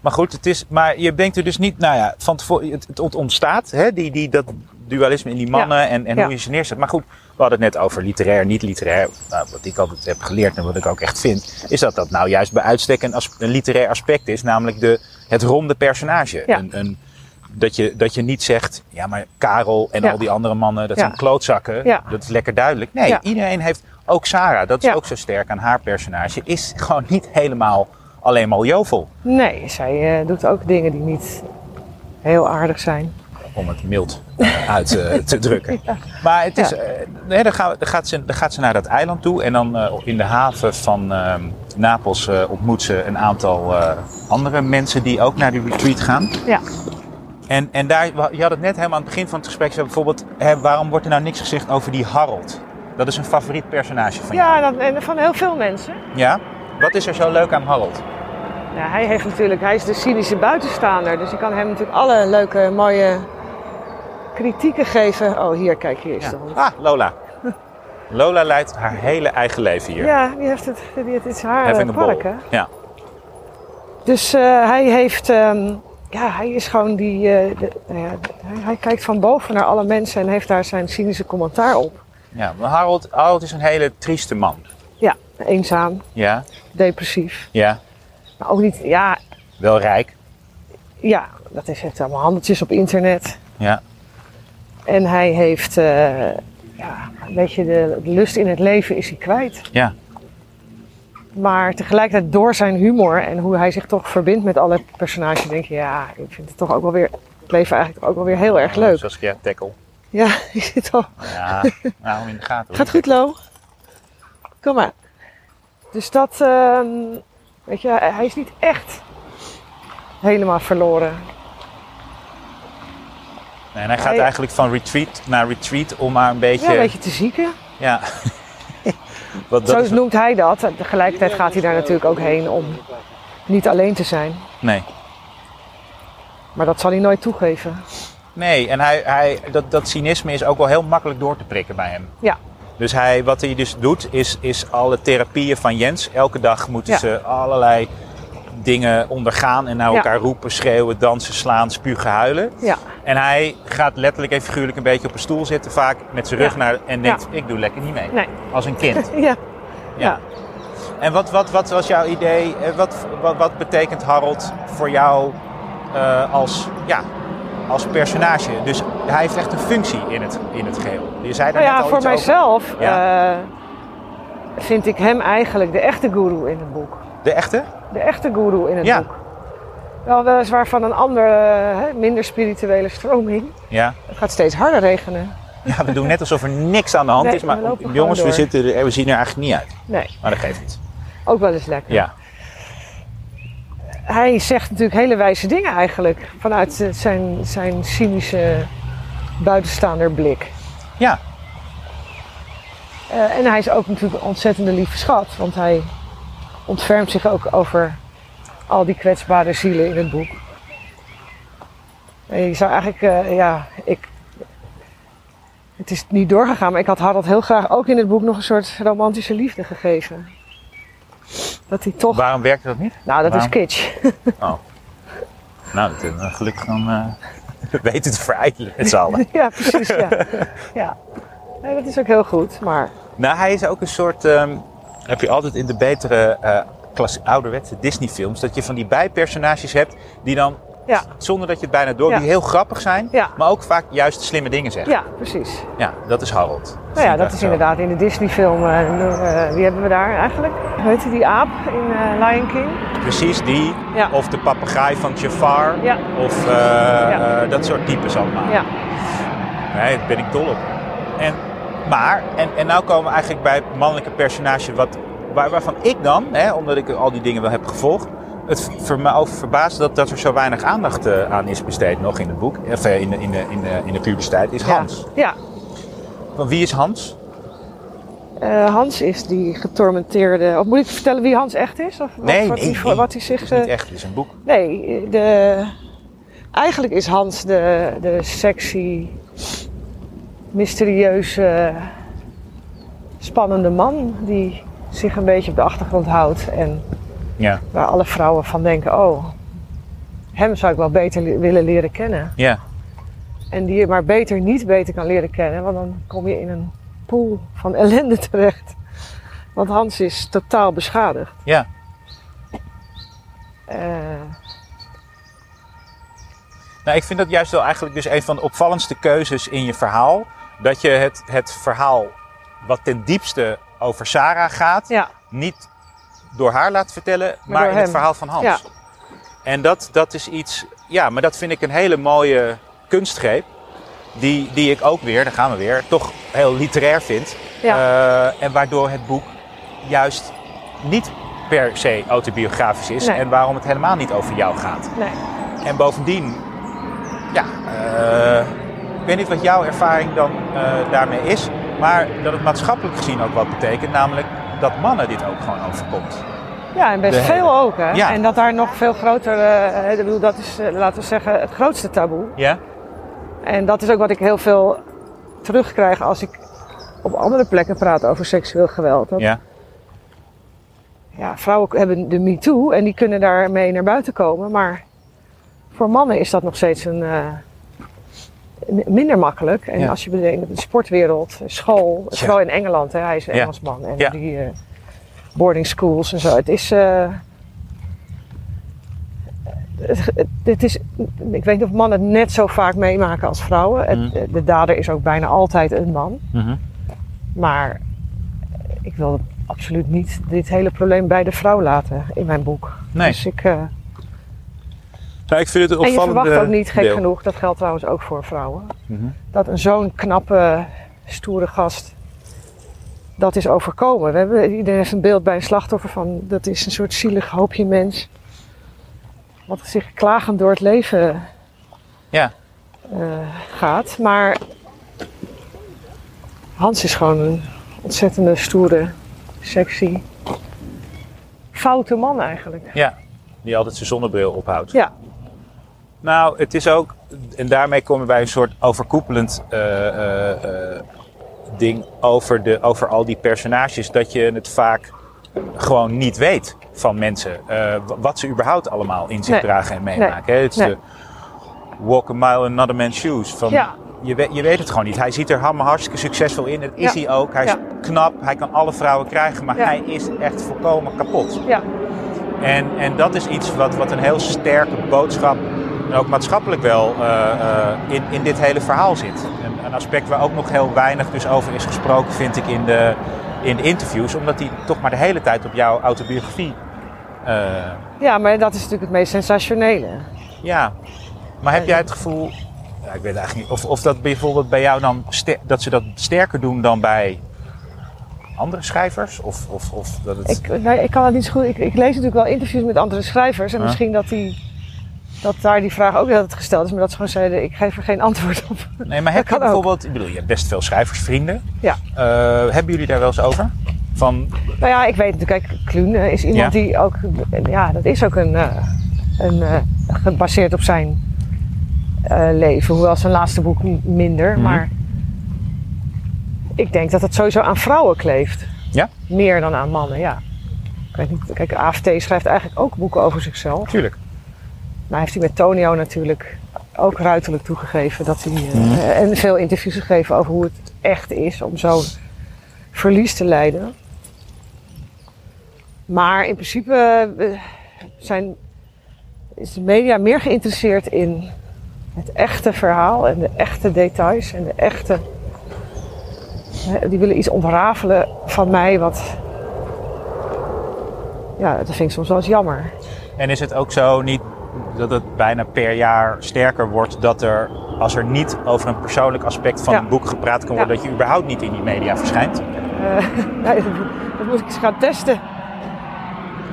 Maar goed, het is, maar je denkt er dus niet, nou ja, van tevoren, het, het ontstaat, hè, die, die, dat dualisme in die mannen en, en Ja. hoe je ze neerzet. Maar goed, we hadden het net over literair, niet literair. Nou, wat ik altijd heb geleerd en wat ik ook echt vind, is dat dat nou juist bij uitstek een, een literair aspect is, namelijk de, het ronde personage. Ja. Een, een, dat, je, dat je niet zegt, ja maar Karel en Ja. al die andere mannen, dat Ja. zijn klootzakken. Ja. Dat is lekker duidelijk. Nee, iedereen heeft, ook Sarah, dat is ook zo sterk aan haar personage, is gewoon niet helemaal alleen maar jovel. Nee, zij eh, doet ook dingen die niet heel aardig zijn. om het mild uit eh, te drukken. Maar het is, eh, nee, dan, gaan we, dan, gaat ze, dan gaat ze naar dat eiland toe en dan in de haven van eh, Napels ontmoet ze een aantal andere mensen die ook naar die retreat gaan. Ja. En, en daar, je had het net helemaal aan het begin van het gesprek, zo bijvoorbeeld, hè, waarom wordt er nou niks gezegd over die Harold? Dat is een favoriet personage van jou. Ja, dat, en van heel veel mensen. Ja? Wat is er zo leuk aan Harold? Ja, hij, heeft natuurlijk, hij is de cynische buitenstaander. Dus je kan hem natuurlijk alle leuke, mooie kritieken geven. Oh, hier, kijk, hier is Ja. de hond. Ah, Lola. Lola leidt haar hele eigen leven hier. Ja, die heeft het, die, het is haar Having eh, park, hè. Ja. Dus eh, hij heeft, ehm, ja, hij is gewoon die, eh, de- nou ja, hij, hij kijkt van boven naar alle mensen en heeft daar zijn cynische commentaar op. ja, maar Harold, Harold is een hele trieste man. Ja, eenzaam, Ja, depressief. ja. Maar ook niet, ja, Wel rijk. ja, dat is, heeft allemaal handeltjes op internet. Ja. En hij heeft, eh, ja, een beetje de, de lust in het leven is hij kwijt. Ja. Maar tegelijkertijd door zijn humor en hoe hij zich toch verbindt met alle personages, denk je, ja, ik vind het toch ook wel weer, het leven eigenlijk ook wel weer heel erg leuk. Zoals ja, tackle. Ja, je zit al. Ja, nou in de gaten. Gaat goed, Lo? Kom maar. Dus dat, ehm, weet je, hij is niet echt helemaal verloren. Nee, en hij gaat Hij- eigenlijk van retreat naar retreat om maar een beetje... Ja, een beetje te zieken. Ja. Wat, Zo is, noemt hij dat. En tegelijkertijd gaat hij daar natuurlijk ook heen om niet alleen te zijn. nee. Maar dat zal hij nooit toegeven. Nee, en hij, hij, dat, dat cynisme is ook wel heel makkelijk door te prikken bij hem. Ja. Dus hij, wat hij dus doet, is, is alle therapieën van Jens. Elke dag moeten Ja. ze allerlei dingen ondergaan en naar Ja. elkaar roepen, schreeuwen, dansen, slaan, spugen, huilen. Ja, En hij gaat letterlijk en figuurlijk een beetje op een stoel zitten, vaak met zijn rug Ja. naar en denkt: ik doe lekker niet mee. nee. Als een kind. Ja. Ja. En wat, wat, wat was jouw idee? eh, Wat, wat, wat betekent Harold voor jou eh, als, ja, als personage? Dus hij heeft echt een functie in het, in het geheel. Je zei daar Nou net ja, al voor mijzelf eh, vind ik hem eigenlijk de echte guru in het boek. De echte? De echte guru in het Ja. boek. Wel weliswaar van een andere, hè, minder spirituele stroming. Ja. Het gaat steeds harder regenen. ja, we doen net alsof er niks aan de hand Nee, is. Maar we jongens, we, zitten, er- we zien er eigenlijk niet uit. Nee, Maar dat geeft niet. ook wel eens lekker. Ja. Hij zegt natuurlijk hele wijze dingen eigenlijk. Vanuit eh, zijn, zijn cynische buitenstaander blik. Ja. Eh, en hij is ook natuurlijk een ontzettende lieve schat. Want hij ontfermt zich ook over al die kwetsbare zielen in het boek. En je zou eigenlijk, eh, ja, ik... Het is niet doorgegaan, maar ik had Harold heel graag ook in het boek nog een soort romantische liefde gegeven. Dat hij toch... Waarom werkt dat niet? Nou, dat is kitsch. Oh. Nou, dat hebben we gelukkig dan uh, weten te vereidelen met z'n allen. ja, precies. Ja. ja. Nee, dat is ook heel goed, maar... Nou, hij is ook een soort... Um, heb je altijd in de betere uh, ouderwetse Disney-films... dat je van die bijpersonages hebt die dan ja. Zonder dat je het bijna door, die heel grappig zijn, ja. maar ook vaak juist slimme dingen zeggen. Ja, precies. Ja, dat is Harold. nou ja, dat is inderdaad in de Disney-film. Uh, wie hebben we daar eigenlijk? Weet je die aap in uh, Lion King? Precies, die. Of de papegaai van Jafar. Of dat soort types allemaal. Ja. Nee, daar ben ik dol op. En, maar, en, en nou komen we eigenlijk bij het mannelijke personage wat, waar, waarvan ik dan, hè, omdat ik al die dingen wel heb gevolgd, het voor me over verbaast dat, dat er zo weinig aandacht uh, aan is besteed nog in het boek, of uh, in, de, in, de, in, de, in de publiciteit, is Hans. Ja. Van wie is Hans? Uh, Hans is die getormenteerde. Of moet ik vertellen wie Hans echt is? Of nee, wat, nee, hij, wat hij zich. Het is niet echt, het is een boek. Nee, de, eigenlijk is Hans de, de sexy, mysterieuze, spannende man die zich een beetje op de achtergrond houdt en ja. Waar alle vrouwen van denken, oh, hem zou ik wel beter willen leren kennen. Ja. En die je maar beter niet beter kan leren kennen, want dan kom je in een pool van ellende terecht. Want Hans is totaal beschadigd. Ja. Uh... Nou, ik vind dat juist wel eigenlijk dus een van de opvallendste keuzes in je verhaal. Dat je het, het verhaal wat ten diepste over Sarah gaat, ja. niet door haar laat vertellen, maar, maar in hem. het verhaal van Hans. Ja. En dat, dat is iets, ja, maar dat vind ik een hele mooie kunstgreep. Die, die ik ook weer, daar gaan we weer, toch heel literair vind. Ja. Uh, en waardoor het boek juist niet per se autobiografisch is. Nee. En waarom het helemaal niet over jou gaat. Nee. En bovendien, ja, uh, ik weet niet wat jouw ervaring dan uh, daarmee is. Maar dat het maatschappelijk gezien ook wat betekent. Namelijk dat mannen dit ook gewoon overkomt. Ja, en best De- veel ook. Hè? Ja. En dat daar nog veel groter, eh, ik bedoel, dat is, eh, laten we zeggen, het grootste taboe. Ja? En dat is ook wat ik heel veel terugkrijg als ik op andere plekken praat over seksueel geweld. Dat, Ja. ja, vrouwen hebben de MeToo en die kunnen daarmee naar buiten komen. Maar voor mannen is dat nog steeds een, eh, m- minder makkelijk. En Ja. als je bedenkt, de sportwereld, school, Ja. vooral in Engeland, hè, hij is een. Engelsman. En Ja. die eh, boarding schools en zo. Het is... eh, het- het is, ik weet niet of mannen het net zo vaak meemaken als vrouwen. Het- Mhm. de dader is ook bijna altijd een man. Mhm. Maar ik wil absoluut niet dit hele probleem bij de vrouw laten in mijn boek. Nee. Dus ik, eh, Nou, ik vind het een en je verwacht ook niet, gek deel. genoeg, dat geldt trouwens ook voor vrouwen, Mhm. dat een zo'n knappe, stoere gast dat is overkomen. We hebben, iedereen heeft een beeld bij een slachtoffer van dat is een soort zielig hoopje mens. Wat zich klagend door het leven Ja. eh, gaat. Maar Hans is gewoon een ontzettende, stoere, sexy, foute man eigenlijk. ja, die altijd zijn zonnebril ophoudt. Ja, Nou, het is ook, en daarmee komen we bij een soort overkoepelend eh, eh, eh, ding over, de, over al die personages, dat je het vaak gewoon niet weet van mensen. wat ze überhaupt allemaal in zich Nee. dragen en meemaken. hè. Het is Nee. de walk a mile in another man's shoes. Van, Ja. je, weet, je weet het gewoon niet. Hij ziet er allemaal hartstikke succesvol in. Dat is Ja. hij ook. Hij is knap. Hij kan alle vrouwen krijgen. Maar hij is echt volkomen kapot. ja, En, en dat is iets wat, wat een heel sterke boodschap, en ook maatschappelijk wel, eh, eh, in, in dit hele verhaal zit. Een, een aspect waar ook nog heel weinig dus over is gesproken, vind ik, in de, in de interviews. Omdat die toch maar de hele tijd op jouw autobiografie... eh, ja, maar dat is natuurlijk het meest sensationele. ja, maar heb jij het gevoel... Ja, ik weet eigenlijk niet. Of, of dat bijvoorbeeld bij jou dan... dat ze dat sterker doen dan bij andere schrijvers? Of, of, of dat het... Ik, nee, ik kan het niet zo goed. Ik, ik lees natuurlijk wel interviews met andere schrijvers. En misschien dat, die, dat daar die vraag ook altijd gesteld is. Maar dat ze gewoon zeiden, ik geef er geen antwoord op. Nee, maar heb je ook. bijvoorbeeld... Ik bedoel, je hebt best veel schrijversvrienden. Ja. Eh, hebben jullie daar wel eens over? Van, Nou ja, ik weet natuurlijk, kijk, Kluun eh, is iemand Ja. die ook, ja, dat is ook een, eh, een gebaseerd op zijn leven. Hoewel zijn laatste boek minder, Mhm. maar ik denk dat het sowieso aan vrouwen kleeft. Ja? Meer dan aan mannen, ja. Ik weet niet, kijk, AFT schrijft eigenlijk ook boeken over zichzelf. Tuurlijk. Nou heeft hij met Tonio natuurlijk ook ruiterlijk toegegeven dat hij. eh, Mhm. En veel interviews gegeven over hoe het echt is om zo'n verlies te lijden. Maar in principe zijn, is de media meer geïnteresseerd in het echte verhaal en de echte details en de echte. Die willen iets ontrafelen van mij wat. Ja, dat vind ik soms wel eens jammer. En is het ook zo niet dat het bijna per jaar sterker wordt dat er, als er niet over een persoonlijk aspect van Ja. het boek gepraat kan worden, Ja. dat je überhaupt niet in die media verschijnt? Eh, nee, dat, moet ik eens gaan testen.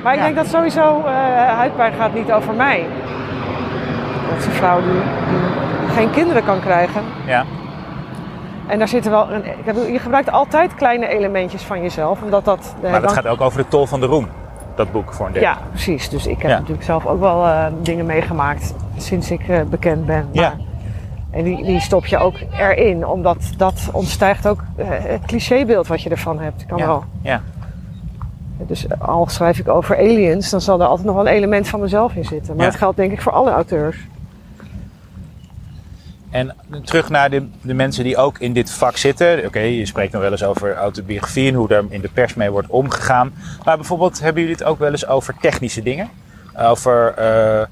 Maar ik Ja. denk dat sowieso eh huidpijn gaat niet over mij. Dat is een vrouw die, die geen kinderen kan krijgen. Ja. En daar zitten wel. Een, je gebruikt altijd kleine elementjes van jezelf, omdat dat. Maar dat gaat ook over de tol van de roem, dat boek voor een deel. Ja, precies. Dus ik heb Ja. natuurlijk zelf ook wel eh, dingen meegemaakt sinds ik eh, bekend ben. Ja. Maar- en die, die stop je ook erin, omdat dat ontstijgt ook eh, het clichébeeld wat je ervan hebt. Kan Ja. wel. Ja. Dus al schrijf ik over aliens, dan zal er altijd nog wel een element van mezelf in zitten. Maar Ja. dat geldt denk ik voor alle auteurs. En terug naar de, de mensen die ook in dit vak zitten. Oké, je spreekt nog wel eens over autobiografie en hoe daar in de pers mee wordt omgegaan. Maar bijvoorbeeld, hebben jullie het ook wel eens over technische dingen? Over eh,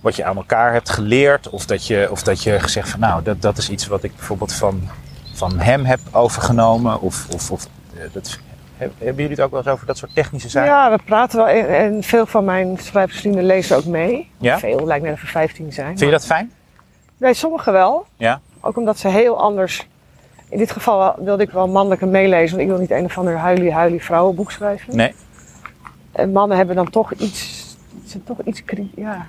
wat je aan elkaar hebt geleerd? Of dat je, of dat je gezegd van, nou, dat, dat is iets wat ik bijvoorbeeld van, van hem heb overgenomen? Of, of, of eh, dat, heb- hebben jullie het ook wel eens over dat soort technische zaken? Ja, we praten wel en, en veel van mijn schrijversvrienden lezen ook mee. Ja? Veel, lijkt net er 15 zijn. Vind je dat fijn? Nee, sommigen wel. Ja? Ook omdat ze heel anders. In dit geval wilde ik wel mannelijke meelezen, want ik wil niet een of ander huilie-huilie vrouwenboek schrijven. Nee? En mannen hebben dan toch iets, zijn toch iets ja,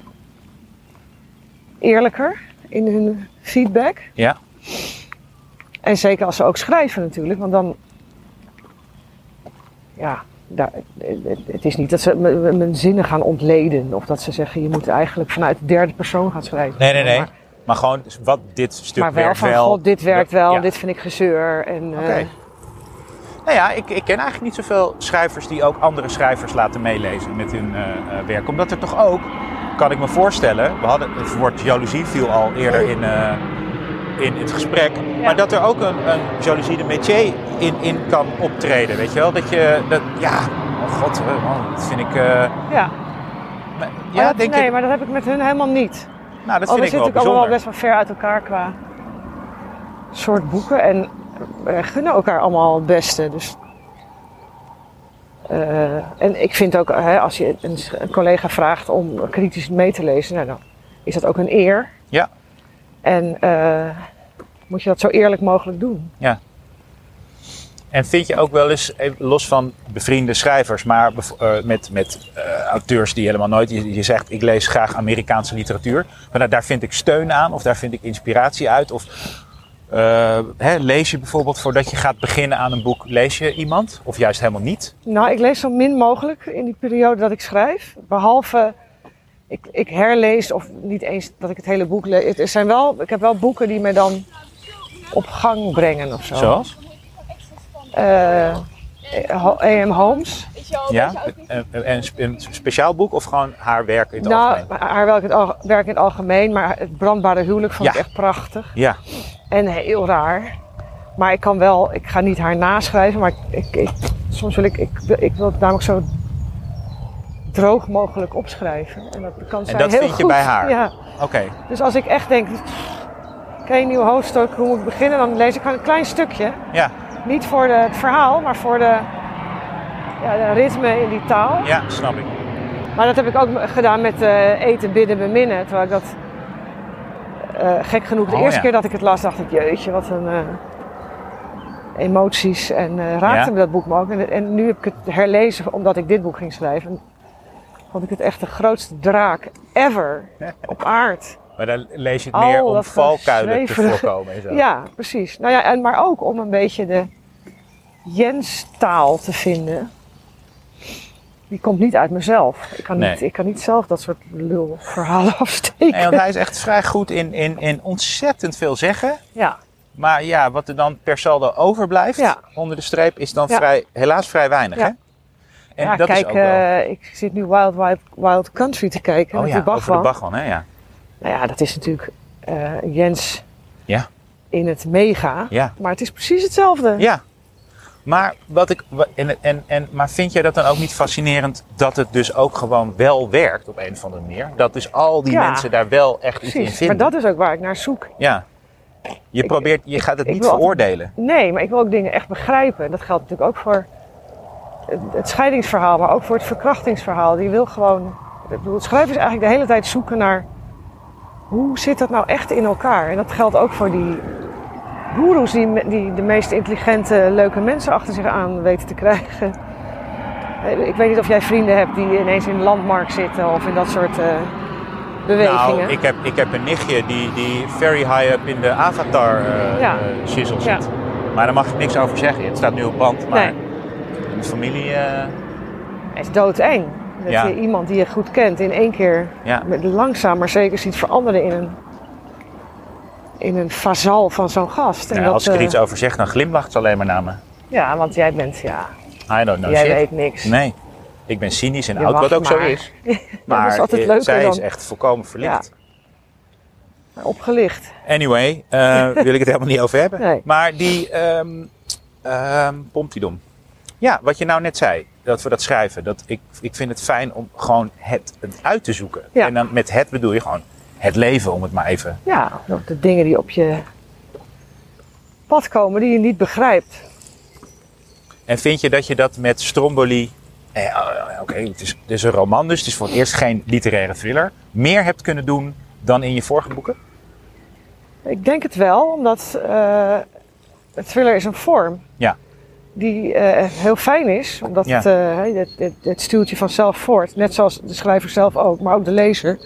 eerlijker in hun feedback. Ja? En zeker als ze ook schrijven natuurlijk, want dan, ja, daar, het, is niet dat ze mijn zinnen gaan ontleden of dat ze zeggen je moet eigenlijk vanuit de derde persoon gaan schrijven. Nee, nee, nee. Maar, Maar gewoon dus wat dit stuk maar wel werkt van wel. god, dit werkt wel, Ja. dit vind ik gezeur. En, eh, Oké. Nou ja, ik, ik ken eigenlijk niet zoveel schrijvers die ook andere schrijvers laten meelezen met hun eh, eh, werk. Omdat er toch ook, kan ik me voorstellen, we hadden, het woord jaloezie viel al eerder in, in het gesprek. Maar dat er ook een, een jaloezie de métier in, in kan optreden, weet je wel? Dat je, dat, ja, oh god, dat vind ik... ja. maar- Maar ja, dat- denk nee, ik. maar dat heb ik met hun helemaal niet. Nou, dat Oh, vind ik wel allemaal best wel ver uit elkaar qua soort boeken. En we gunnen elkaar allemaal het beste. Dus, eh, en ik vind ook, hè, als je een, een collega vraagt om kritisch mee te lezen, nou, dan is dat ook een eer. Ja. En eh, moet je dat zo eerlijk mogelijk doen. En vind je ook wel eens, los van bevriende schrijvers, maar eh, met, met eh, auteurs die helemaal nooit, je, je zegt ik lees graag Amerikaanse literatuur, maar daar, daar vind ik steun aan of daar vind ik inspiratie uit. Of eh, hè, lees je bijvoorbeeld voordat je gaat beginnen aan een boek, lees je iemand of juist helemaal niet? Nou, ik lees zo min mogelijk in die periode dat ik schrijf. Behalve, ik, ik herlees, of niet eens dat ik het hele boek lees. Er zijn wel, ik heb wel boeken die mij dan op gang brengen of zo. Zoals? Eh, A.M. Holmes. Ja? Een, een, een spe- een speciaal boek of gewoon haar werk in het Nou, algemeen? haar werk in, het werk in het algemeen, maar het brandbare huwelijk vond Ja. ik echt prachtig. Ja, En heel raar. Maar ik kan wel, ik ga niet haar naschrijven, maar ik, ik, ik- soms wil ik, ik, wil- ik wil het namelijk zo droog mogelijk opschrijven. En dat kan zij dat heel vind je goed. bij haar? Ja. oké. Dus als ik echt denk, oké, een nieuw hoofdstuk, hoe moet ik beginnen? Dan lees ik gewoon een klein stukje. Ja, Niet voor de, het verhaal, maar voor de, ja, de ritme in die taal. ja, snap ik. Maar dat heb ik ook gedaan met eh, eten, bidden, beminnen. Terwijl ik dat eh, gek genoeg de Oh, eerste ja. keer dat ik het las, dacht ik, jeetje, wat een eh, emoties. En raakte Ja. me dat boek me ook. En, en nu heb ik het herlezen omdat ik dit boek ging schrijven. En vond ik het echt de grootste draak ever op aard. Maar dan lees je het meer om valkuilen te voorkomen en zo. Ja, precies. Nou ja, en, maar ook om een beetje de Jens-taal te vinden. Die komt niet uit mezelf. Ik kan, Nee. niet, ik kan niet zelf dat soort lulverhalen afsteken. Nee, want hij is echt vrij goed in, in, in ontzettend veel zeggen. Ja, Maar ja, wat er dan per saldo overblijft Ja. onder de streep is dan Ja. vrij, helaas vrij weinig. Ja. Hè? En dat kijk, is ook wel... eh, ik zit nu Wild, Wild, Wild Country te kijken oh met ja, die over de. Bachman, hè? Ja. Nou ja, dat is natuurlijk eh, Jens Ja. in het mega. Ja. Maar het is precies hetzelfde. Ja. Maar, wat ik, en, en, en, maar vind jij dat dan ook niet fascinerend dat het dus ook gewoon wel werkt op een of andere manier? Dat dus al die Ja. mensen daar wel echt iets in vinden? Maar dat is ook waar ik naar zoek. Ja. Je, Ik- probeert, je gaat het niet altijd- veroordelen. Nee, maar ik wil ook dingen echt begrijpen. Dat geldt natuurlijk ook voor het, scheidingsverhaal, maar ook voor het verkrachtingsverhaal. Die wil gewoon. Ik bedoel, het is eigenlijk de hele tijd zoeken naar hoe zit dat nou echt in elkaar. En dat geldt ook voor die goeroes die, die de meest intelligente, leuke mensen achter zich aan weten te krijgen. Eh, Ik weet niet of jij vrienden hebt die ineens in de landmark zitten of in dat soort eh, bewegingen. Nou, ik heb, ik heb een nichtje die, die very high up in de avatar eh Ja. shizzle Ja. zit. Maar daar mag ik niks over zeggen. Het staat nu op band, maar Nee. in de familie... eh, Het is doodeng. Dat Ja. je iemand die je goed kent in één keer ja. met langzaam maar zeker ziet veranderen in een, in een vazal van zo'n gast. En dat, als ik er eh, iets over zeg, dan glimlacht ze alleen maar naar me. Ja, want jij bent, ja, I don't know jij shit. weet niks. Nee. Ik ben cynisch en Je oud, wat ook zo is. Maar is altijd eh, leuker zij dan is echt volkomen verlicht. opgelicht. Anyway, eh, wil ik het helemaal niet over hebben. Nee. Maar die ehm ehm Pompidom. Ja, wat je nou net zei, dat we dat schrijven. Dat ik, ik vind het fijn om gewoon het, het uit te zoeken. Ja. En dan met het bedoel je gewoon het leven, om het maar even... Ja, de dingen die op je pad komen die je niet begrijpt. En vind je dat je dat met Stromboli... Eh, oh, Oké, het, is, het is een roman, dus het is voor het eerst geen literaire thriller. Meer hebt kunnen doen dan in je vorige boeken? Ik denk het wel, omdat het thriller is een vorm. Ja. Die eh, heel fijn is, omdat Ja. het, eh, het, het, het stuurt je vanzelf voort. Net zoals de schrijver zelf ook, maar ook de lezer.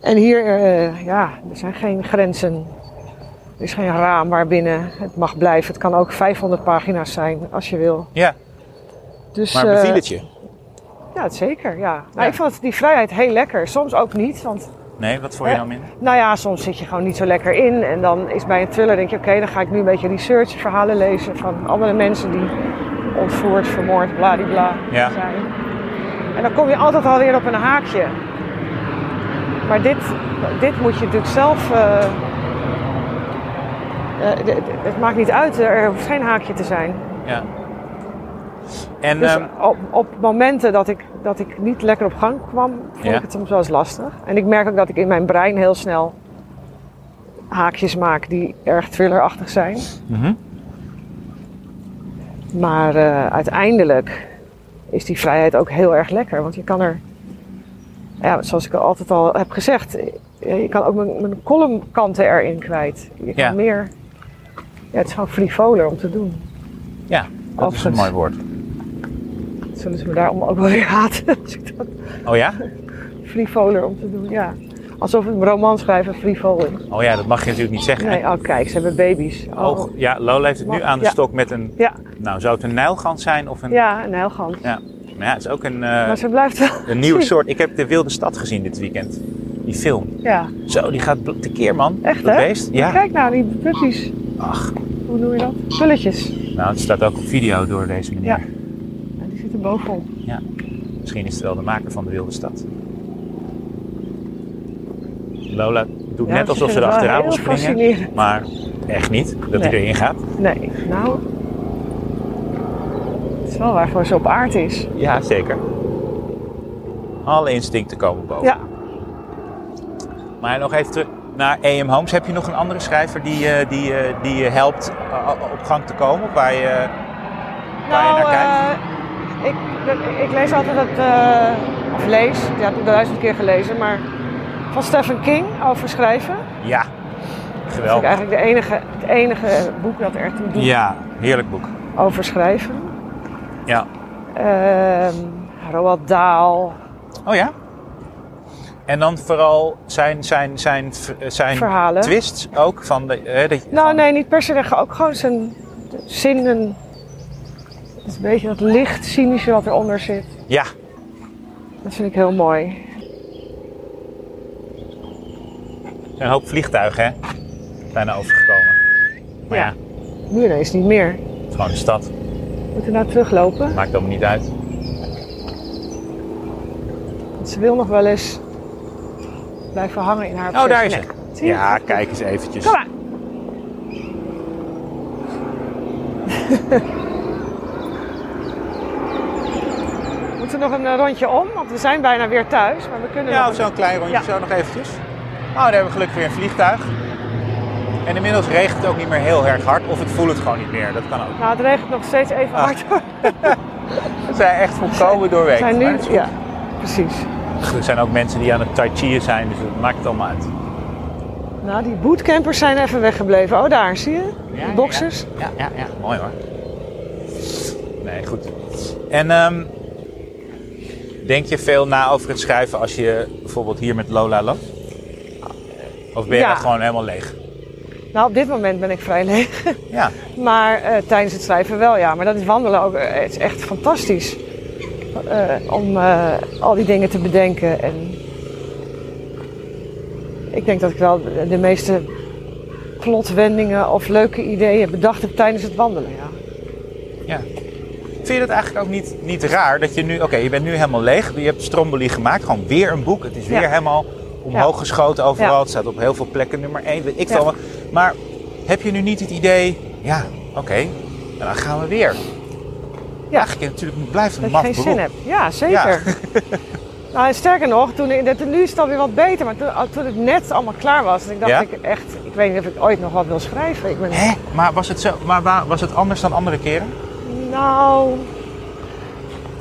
En hier, eh, ja, er zijn geen grenzen. Er is geen raam waarbinnen het mag blijven. Het kan ook 500 pagina's zijn, als je wil. Ja, Dus, maar beviel het je? Ja, het zeker, ja. Ja. Ik vond die vrijheid heel lekker. Soms ook niet, want Nee, wat vond je Eh, nou minder? nou ja, soms zit je gewoon niet zo lekker in. En dan is bij een thriller denk je, oké, dan ga ik nu een beetje research, verhalen lezen van andere mensen die ontvoerd, vermoord, bladibla Ja. zijn. En dan kom je altijd alweer op een haakje. Maar dit, dit moet je natuurlijk zelf. eh, eh, het maakt niet uit, er hoeft geen haakje te zijn. Ja. En Dus ehm, op, op momenten dat ik, dat ik niet lekker op gang kwam, vond ik het soms wel eens lastig. En ik merk ook dat ik in mijn brein heel snel haakjes maak die erg thrillerachtig zijn. mhm. Maar eh, uiteindelijk is die vrijheid ook heel erg lekker. Want je kan er, ja, zoals ik al altijd al heb gezegd, eh, je kan ook mijn, mijn columnkanten erin kwijt. Je kan Ja. meer, ja, het is gewoon frivoler om te doen. ja, dat is een mooi woord. Zullen ze me daarom ook wel weer haten als ik dat Oh ja? frivoler om te doen, ja. Alsof een roman schrijven frivol is. Oh ja, dat mag je natuurlijk niet zeggen. Nee, oh kijk, ze hebben baby's. Oh. Oh, ja, Lola heeft het nu aan de Ja. stok met een... Ja, Nou, zou het een nijlgans zijn of een... ja, een helgans. Ja. Maar ja, het is ook een, eh, Maar ze blijft wel... een nieuwe soort. Ik heb De Wilde Stad gezien dit weekend. Die film. Ja, Zo, die gaat tekeer, man. echt dat hè? beest. Ja. Kijk nou, die puppies. Ach, Hoe noem je dat? Pulletjes. nou, het staat ook op video door deze meneer. Ja. Ja, bovenop. Misschien is het wel de maker van De Wilde Stad. Lola doet Ja, net alsof ze er achteraan wil springen. Maar echt niet, dat hij erin gaat. Nee, nou... Het is wel waarvoor ze op aard is. Ja, zeker. Alle instincten komen boven. Ja, Maar nog even terug naar A.M. Holmes. Heb je nog een andere schrijver die, eh, die, eh, die je helpt eh, op gang te komen? Waar je, waar je nou, naar kijkt? Ik, lees altijd het... eh, of lees, ja, ik heb het duizend keer gelezen, maar... Van Stephen King over schrijven. Ja, Dat is geweldig. eigenlijk de enige, het enige boek dat er echt toe doet Ja, heerlijk boek. over schrijven. Ja. Ehm Roald Dahl, Oh ja? En dan vooral zijn, zijn, zijn, zijn verhalen. twists ook van de... eh, Nou, van- nee, niet per se. Ook gewoon zijn zinnen. Het is een beetje dat licht cynische wat eronder zit. Ja, Dat vind ik heel mooi. er zijn een hoop vliegtuigen, hè? Bijna overgekomen. Maar ja, Ja. Nu ineens niet meer. het is gewoon een stad. Moeten we nou teruglopen? Maakt allemaal niet uit. Ze wil nog wel eens blijven hangen in haar Oh, daar is ze. Zie je? Ja, kijk eens eventjes. Kom maar. moeten nog een eh, rondje om, want we zijn bijna weer thuis. Maar we kunnen Ja, een- zo'n klein rondje, Ja. zo nog eventjes. Oh, daar hebben we gelukkig weer een vliegtuig. En inmiddels regent het ook niet meer heel erg hard. Of het voelt het gewoon niet meer. Dat kan ook. Nou, het regent nog steeds even Ah. hard. We zijn echt volkomen We doorweken. zijn nu, ja, precies. Er zijn ook mensen die aan het tai chi'en zijn, dus dat maakt het allemaal uit. Nou, die bootcampers zijn even weggebleven. Oh, daar, zie je? Ja, boxers. Ja, ja, ja. Mooi hoor. Nee, goed. En ehm, denk je veel na over het schrijven als je bijvoorbeeld hier met Lola loopt? Of ben je Ja. gewoon helemaal leeg? Nou, op dit moment ben ik vrij leeg. Ja. Maar eh, tijdens het schrijven wel, ja. Maar dat is wandelen ook. eh, het is echt fantastisch. Eh, om al die dingen te bedenken. En ik denk dat ik wel de, de meeste plotwendingen of leuke ideeën bedacht heb tijdens het wandelen. Ja. ja. Vind je dat eigenlijk ook niet, niet raar dat je nu, oké, je bent nu helemaal leeg. Je hebt Stromboli gemaakt, gewoon weer een boek. Het is weer Ja. helemaal omhoog Ja. geschoten overal. Ja. Het staat op heel veel plekken nummer 1, weet ik veel. wat. Maar heb je nu niet het idee, ja, oké, dan gaan we weer. Ja. Eigenlijk natuurlijk het blijft een Dat je geen beroep. zin hebt. Ja, zeker. nou, en sterker nog, toen, nu is het alweer wat beter. Maar toen, toen het net allemaal klaar was, en ik dacht ik echt, ik weet niet of ik ooit nog wat wil schrijven. Ik ben, Hè? Maar was het, zo, maar wa- was het anders dan andere keren? Nou,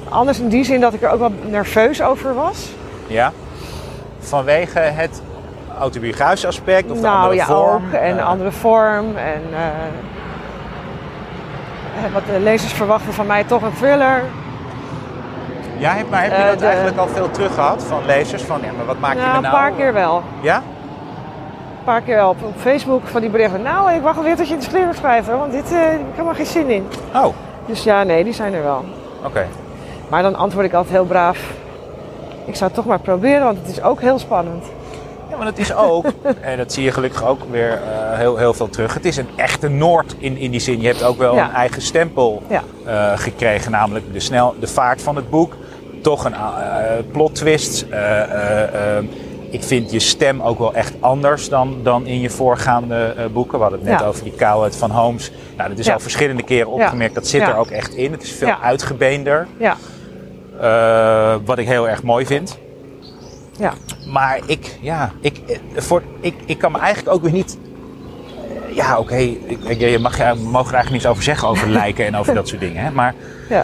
anders in die zin dat ik er ook wel nerveus over was. Ja. Vanwege het autobiografische aspect of de nou andere ja, vorm? ook. En een Eh, andere vorm. En eh, wat de lezers verwachten van mij toch een thriller. Ja, maar heb je Eh, dat de- eigenlijk al veel terug gehad van lezers? Van ja, maar wat maak je Nou, me een nou? paar keer wel. Ja? Een paar keer wel op, op Facebook van die berichten. Nou, ik wacht alweer tot je het thriller schrijft, want dit eh, ik heb er geen zin in. Oh. Dus ja, nee, die zijn er wel. Maar dan antwoord ik altijd heel braaf. Ik zou het toch maar proberen, want het is ook heel spannend. Ja, maar het is ook, en dat zie je gelukkig ook weer eh, heel, heel veel terug. Het is een echte Noord in, in die zin. Je hebt ook wel Ja. een eigen stempel Ja. eh, gekregen, namelijk de, snel, de vaart van het boek. Toch een eh, plot twist. Ik vind je stem ook wel echt anders dan, dan in je voorgaande eh, boeken. We hadden het net Ja. over die kaalheid van Holmes. Nou, dat is Ja. al verschillende keren opgemerkt. Dat zit er ook echt in. Het is veel uitgebeender. Ja, eh, wat ik heel erg mooi vind. ja. Maar ik, ja, ik, eh, voor, ik, ik kan me eigenlijk ook weer niet. Ja, oké, je mag, je mag er eigenlijk niets over zeggen over lijken en over dat soort dingen. Hè? Maar ja.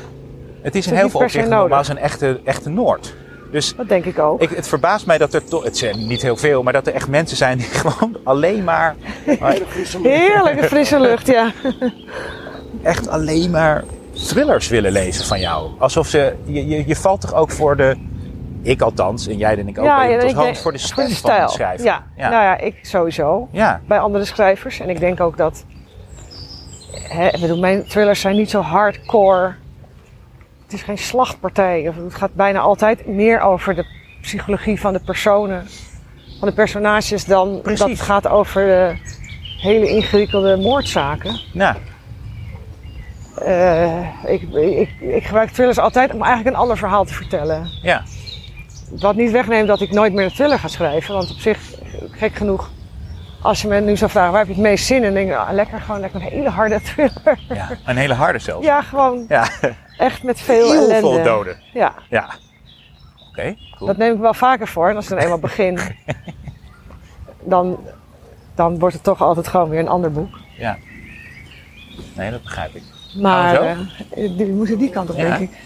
het is in heel veel opzichten nogmaals een echte, echte Noord. Dus Dat denk ik ook. ik, het verbaast mij dat er toch, het zijn niet heel veel, maar dat er echt mensen zijn die gewoon alleen maar, Heerlijke frisse lucht, ja. echt alleen maar thrillers willen lezen van jou. Alsof ze, je, je, je valt toch ook voor de, ik althans, en jij denk ik ook, ja, ik denk- voor de stem van stijl. het schrijven. Ja. ja. nou ja, ik sowieso. ja. Bij andere schrijvers. En ik denk ook dat... Hè, ik bedoel, mijn thrillers zijn niet zo hardcore. Het is geen slachtpartij. Het gaat bijna altijd meer over de psychologie van de personen. Van de personages dan Precies. dat het gaat over de hele ingewikkelde moordzaken. Nou, Eh, ik, ik, ik gebruik thrillers altijd om eigenlijk een ander verhaal te vertellen. ja. Wat niet wegneemt dat ik nooit meer een thriller ga schrijven. Want op zich, gek genoeg, als je me nu zou vragen waar heb je het meest zin in, dan denk ik, ah, lekker gewoon lekker een hele harde thriller. ja. Een hele harde zelfs. Ja, gewoon Ja. echt met veel Heel ellende. veel doden. Ja, Ja. Oké, cool. dat neem ik wel vaker voor. En als ik dan eenmaal begin, dan, dan wordt het toch altijd gewoon weer een ander boek. Ja. Nee, dat begrijp ik. Maar zo? eh, die moeten die kant op, Ja. denk ik.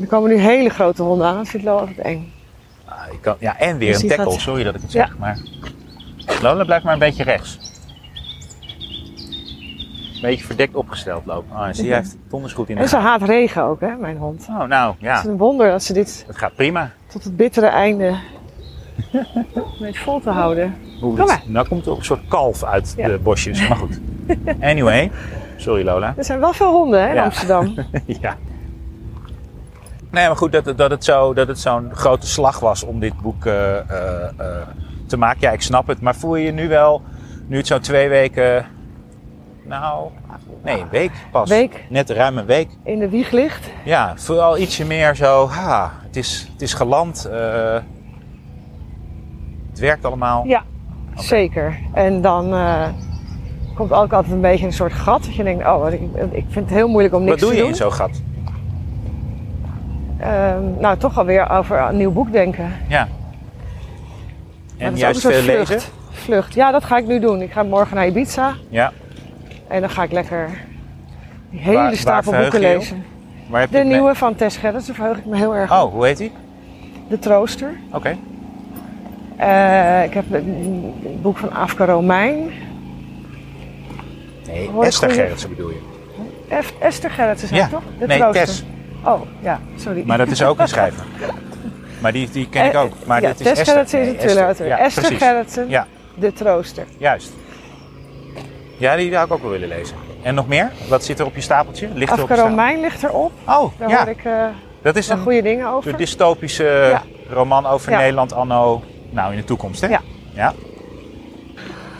Er komen nu hele grote honden aan. Dat vind ik wel altijd eng. Ah, ik kan, ja, en weer Dus een tackle. gaat- Sorry dat ik het zeg, maar... Lola, blijf maar een beetje rechts. Een beetje verdekt opgesteld lopen. En zie, hij heeft donders goed in En de ze gaten. haat regen ook, hè, mijn hond. Oh, nou, Het ja. is een wonder dat ze dit Het gaat prima. tot het bittere einde weet vol te houden. Hoe Kom het- maar. Nou komt er ook een soort kalf uit Ja. de bosjes. Maar goed. Anyway. Sorry, Lola. Er zijn wel veel honden hè, in Ja. Amsterdam. ja. Nee, maar goed, dat, het- dat het zo- dat het zo'n grote slag was om dit boek eh, eh, eh, te maken. Ja, ik snap het. Maar voel je je nu wel, nu het zo'n twee weken Nou, nee, een week pas. Week. Net ruim een week. in de wieg ligt. Ja, vooral ietsje meer zo, ha, het is, het is geland. eh, het werkt allemaal. Ja, zeker. En dan eh, komt ook altijd een beetje een soort gat. Dat je denkt, oh, ik, ik vind het heel moeilijk om niks Wat doe te je doen. in zo'n gat? Ehm, nou, toch alweer over een nieuw boek denken. Ja. En juist ook een veel soort lezen? vlucht. Vlucht. Ja, dat ga ik nu doen. Ik ga morgen naar Ibiza. Ja. En dan ga ik lekker die hele Waar- stapel boeken lezen. Waar heb je De het mee- nieuwe van Tess Gerrits, daar verheug ik me heel erg op. Oh, hoe heet die? De Trooster. Oké. Eh, ik heb een een boek van Afka Romein. Nee, Hoor Esther Gerritsen bedoel je. Esther Gerrits is dat Ja. toch? De Nee, Trooster. Tess. Oh, ja, sorry. Maar dat is ook een schrijver. Maar die, die ken ik Eh, ook. Maar ja, dit is Esther. Gerritsen is Nee, een thriller. Ja, Esther. Gerritsen, Ja, De Trooster. juist. Ja, die zou ik ook wel willen lezen. En nog meer? Wat zit er op je stapeltje? Ligt er op je? Romein ligt erop. Oh, Daar ja. hoor ik eh Dat is een, goede dingen over. een dystopische Ja. roman over Ja. Nederland anno... Nou, in de toekomst, hè? Ja. ja.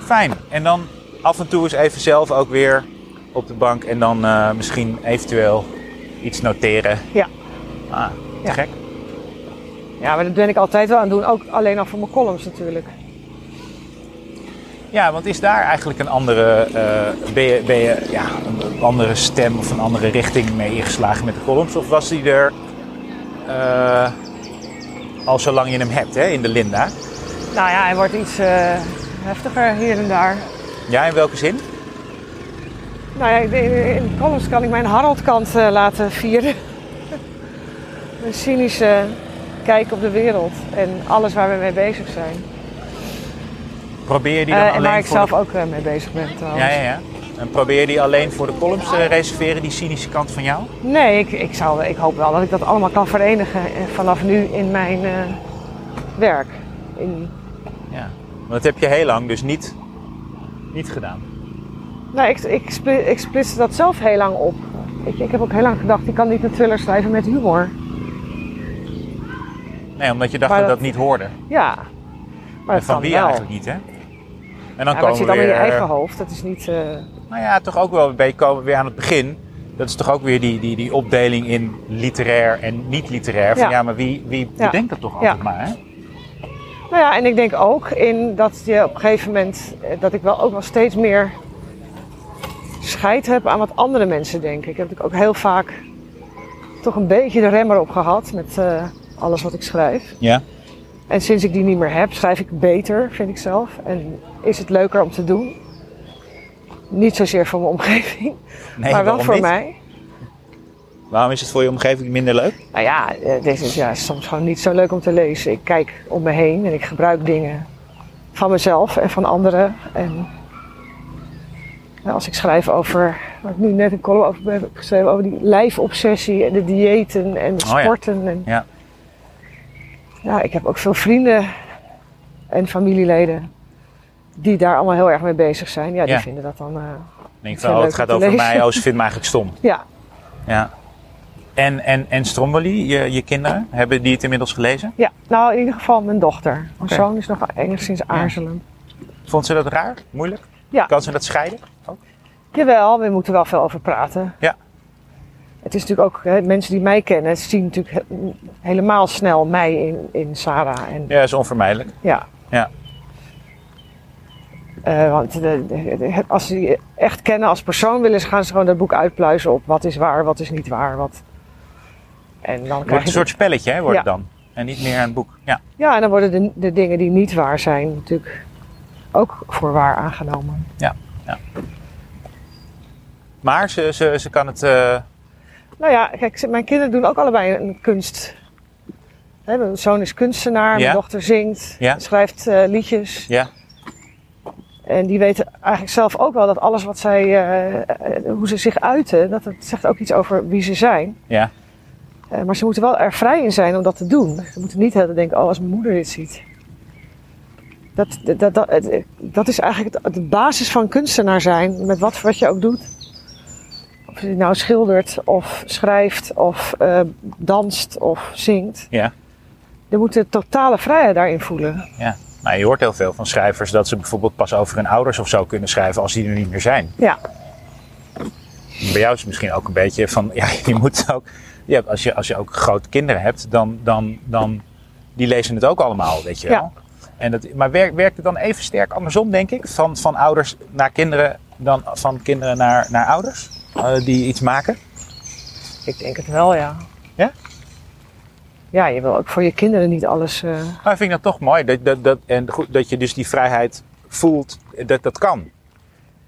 Fijn. En dan af en toe eens even zelf ook weer op de bank. En dan eh, misschien eventueel iets noteren. Ja. Ah, te Ja. gek. Ja, maar dat ben ik altijd wel aan het doen. Ook alleen al voor mijn columns natuurlijk. Ja, want is daar eigenlijk een andere, eh, ben je, ben je ja, een andere stem of een andere richting mee ingeslagen met de columns? Of was die er eh, al zolang je hem hebt, hè, in de Linda? Nou ja, hij wordt iets eh, heftiger hier en daar. Ja, in welke zin? Nou ja, in columns kan ik mijn Harold-kant laten vieren. Een cynische kijk op de wereld en alles waar we mee bezig zijn. Probeer je die dan Eh, en alleen waar ik zelf de... ook eh, mee bezig ben trouwens. Ja, ja, ja. En probeer je die alleen voor de columns te reserveren, die cynische kant van jou? Nee, ik, ik, zou, ik hoop wel dat ik dat allemaal kan verenigen eh, vanaf nu in mijn eh, werk. In, Ja. Want dat heb je heel lang dus niet, niet gedaan. nou, ik, ik, spli- ik splitste dat zelf heel lang op. Ik, ik heb ook heel lang gedacht, ik kan niet een thriller schrijven met humor. Nee, omdat je dacht Maar dat dat- dat niet hoorde. Ja, maar dat van wie wel. eigenlijk niet, hè? En dan Ja, komen zit we allemaal in je weer... eigen hoofd. Dat is niet... eh, Nou ja, toch ook wel bij komen we weer aan het begin. Dat is toch ook weer die, die, die opdeling in literair en niet-literair. Van ja, maar wie, wie Ja. bedenkt dat toch altijd maar, hè? Nou ja, en ik denk ook in dat je op een gegeven moment, eh, dat ik wel ook wel steeds meer scheid heb aan wat andere mensen denken. Ik heb natuurlijk ook heel vaak toch een beetje de remmer op gehad met eh, alles wat ik schrijf. Ja. En sinds ik die niet meer heb, schrijf ik beter, vind ik zelf. En is het leuker om te doen. Niet zozeer voor mijn omgeving, Nee, maar wel voor niet? mij. Waarom is het voor je omgeving minder leuk? Nou ja, eh, dit is ja, soms gewoon niet zo leuk om te lezen. Ik kijk om me heen en ik gebruik dingen van mezelf en van anderen. En nou, als ik schrijf over, waar ik nu net een column over heb geschreven, over die lijfobsessie en de diëten en de Oh ja. sporten. En, Ja. Ja, ik heb ook veel vrienden en familieleden die daar allemaal heel erg mee bezig zijn. Ja, die Ja. vinden dat dan, Ik denk van, oh, het gaat over lezen. mij. Oh, ze vindt me eigenlijk stom. ja. Ja. En, en, en Stromboli, je, je kinderen, hebben die het inmiddels gelezen? ja, nou in ieder geval mijn dochter. Mijn zoon is nog enigszins aarzelend. Vond ze dat raar? Moeilijk? Ja. Kan ze dat scheiden? Ook? Jawel, we moeten wel veel over praten. Ja. Het is natuurlijk ook, hè, mensen die mij kennen, zien natuurlijk he- helemaal snel mij in, in Sarah. En, Ja, is onvermijdelijk. ja. Ja. Eh, want de, de- de- als ze je echt kennen als persoon, willen gaan ze gewoon dat boek uitpluizen op wat is waar, wat is niet waar. Wat... En dan wordt je een soort spelletje, hè, wordt Ja. het dan. En niet meer een boek. Ja. Ja, en dan worden de, de dingen die niet waar zijn natuurlijk ook voor waar aangenomen. Maar ze, ze, ze kan het... eh, Nou ja, kijk, mijn kinderen doen ook allebei een kunst. Hè, mijn zoon is kunstenaar, Ja. mijn dochter zingt, Ja. schrijft eh, liedjes. ja. En die weten eigenlijk zelf ook wel dat alles wat zij, eh, eh, hoe ze zich uiten, dat het zegt ook iets over wie ze zijn. Ja. Maar ze moeten wel er vrij in zijn om dat te doen. Ze moeten niet heel denken, oh als mijn moeder dit ziet. Dat, dat, dat, dat, is eigenlijk de basis van kunstenaar zijn, met wat, wat je ook doet. Of je nou schildert, of schrijft, of eh, danst, of zingt. Ja. Je moet de totale vrijheid daarin voelen. Ja. Nou, je hoort heel veel van schrijvers dat ze bijvoorbeeld pas over hun ouders of zo kunnen schrijven als die er niet meer zijn. Ja. bij jou is het misschien ook een beetje van, ja, je moet ook, ja, als, je, als je ook grote kinderen hebt, dan, dan, dan die lezen het ook allemaal, weet je wel. Ja. En dat, maar werkt, werkt het dan even sterk andersom, denk ik? Van, van ouders naar kinderen dan van kinderen naar, naar ouders die iets maken? Ik denk het wel, ja. Ja? Ja, je wil ook voor je kinderen niet alles... eh, Maar ik vind dat toch mooi. Dat, dat, dat, en goed, dat je dus die vrijheid voelt, dat dat kan.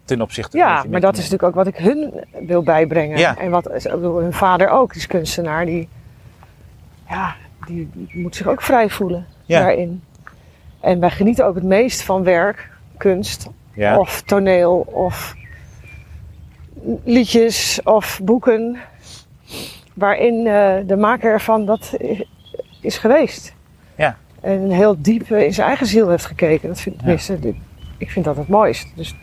Ten opzichte Ja, dat je maar dat is natuurlijk ook wat ik hun wil bijbrengen. Ja. En wat hun vader ook, die is kunstenaar, die, ja, die, die moet zich ook vrij voelen Ja. daarin. En wij genieten ook het meest van werk, kunst, Ja. of toneel, of liedjes, of boeken, waarin eh, de maker ervan dat is geweest. Ja. En heel diep in zijn eigen ziel heeft gekeken. Dat vind ik, Ja. ik vind dat het mooist. Dus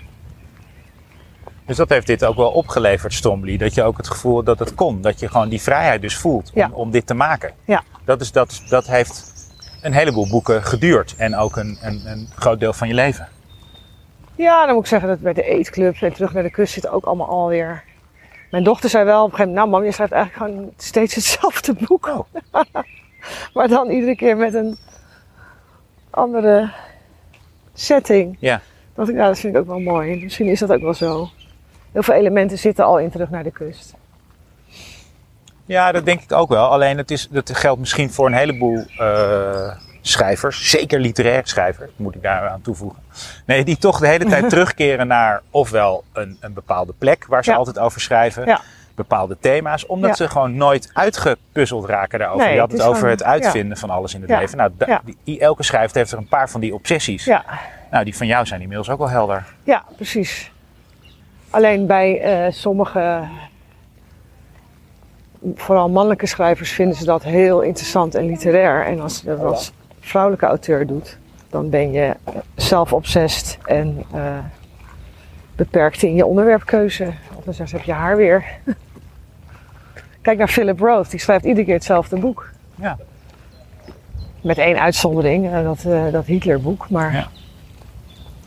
Dus dat heeft dit ook wel opgeleverd, Strombly. Dat je ook het gevoel dat het kon. Dat je gewoon die vrijheid dus voelt om, Ja. om dit te maken. Ja. Dat, is, dat, dat heeft een heleboel boeken geduurd. En ook een, een, een groot deel van je leven. Ja, dan moet ik zeggen dat bij de eetclub en terug naar de kust zit ook allemaal alweer. Mijn dochter zei wel op een gegeven moment, nou mam, je schrijft eigenlijk gewoon steeds hetzelfde boek. Oh. maar dan iedere keer met een andere setting. Ja. Dat, ik, ja, dat vind ik ook wel mooi. Misschien is dat ook wel zo. Heel veel elementen zitten al in terug naar de kust. Ja, dat denk ik ook wel. Alleen het is, dat geldt misschien voor een heleboel eh, schrijvers. Zeker literaire schrijvers, moet ik daar aan toevoegen. Nee, die toch de hele tijd terugkeren naar ofwel een, een bepaalde plek waar ze Ja. altijd over schrijven. Ja. Bepaalde thema's, omdat Ja. ze gewoon nooit uitgepuzzeld raken daarover. Nee, Je had het over gewoon- het uitvinden van alles in het leven. Nou, die, elke schrijver heeft er een paar van die obsessies. Ja, Nou, die van jou zijn inmiddels ook wel helder. ja precies. Alleen bij eh, sommige, vooral mannelijke schrijvers, vinden ze dat heel interessant en literair. En als je dat als vrouwelijke auteur doet, dan ben je zelfobsessed en eh, beperkt in je onderwerpkeuze. Of dan zeg je, heb je haar weer. Kijk naar Philip Roth, die schrijft iedere keer hetzelfde boek. Ja. Met één uitzondering, eh, dat, eh, dat Hitlerboek. Maar Ja.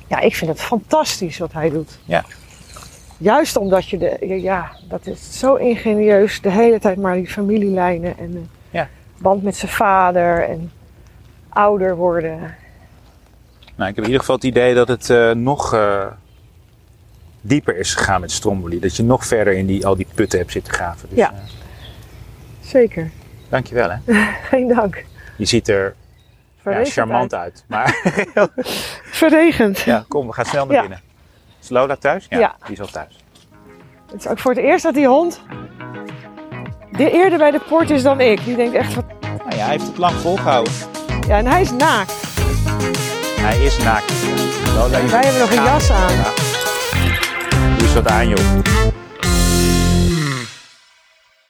ja. ik vind het fantastisch wat hij doet. Ja. Juist omdat je de, ja, ja, dat is zo ingenieus, de hele tijd maar die familielijnen en de Ja. band met zijn vader en ouder worden. Nou, ik heb in ieder geval het idee dat het eh, nog eh, dieper is gegaan met Stromboli. Dat je nog verder in die, al die putten hebt zitten graven. Dus, Ja. eh, Zeker. dankjewel hè. Geen dank. Je ziet er ja, charmant uit. uit. Maar Verregend. ja, kom, we gaan snel naar Ja. binnen. Is Lola thuis? Ja, Ja. die is al thuis. Het is ook voor het eerst dat die hond die eerder bij de poort is dan ik. Die denkt echt van, Nou ja, hij heeft het lang volgehouden. Ja, en hij is naakt. Hij is naakt. Wij hebben nog een jas aan. Ja. Doe eens wat aan joh.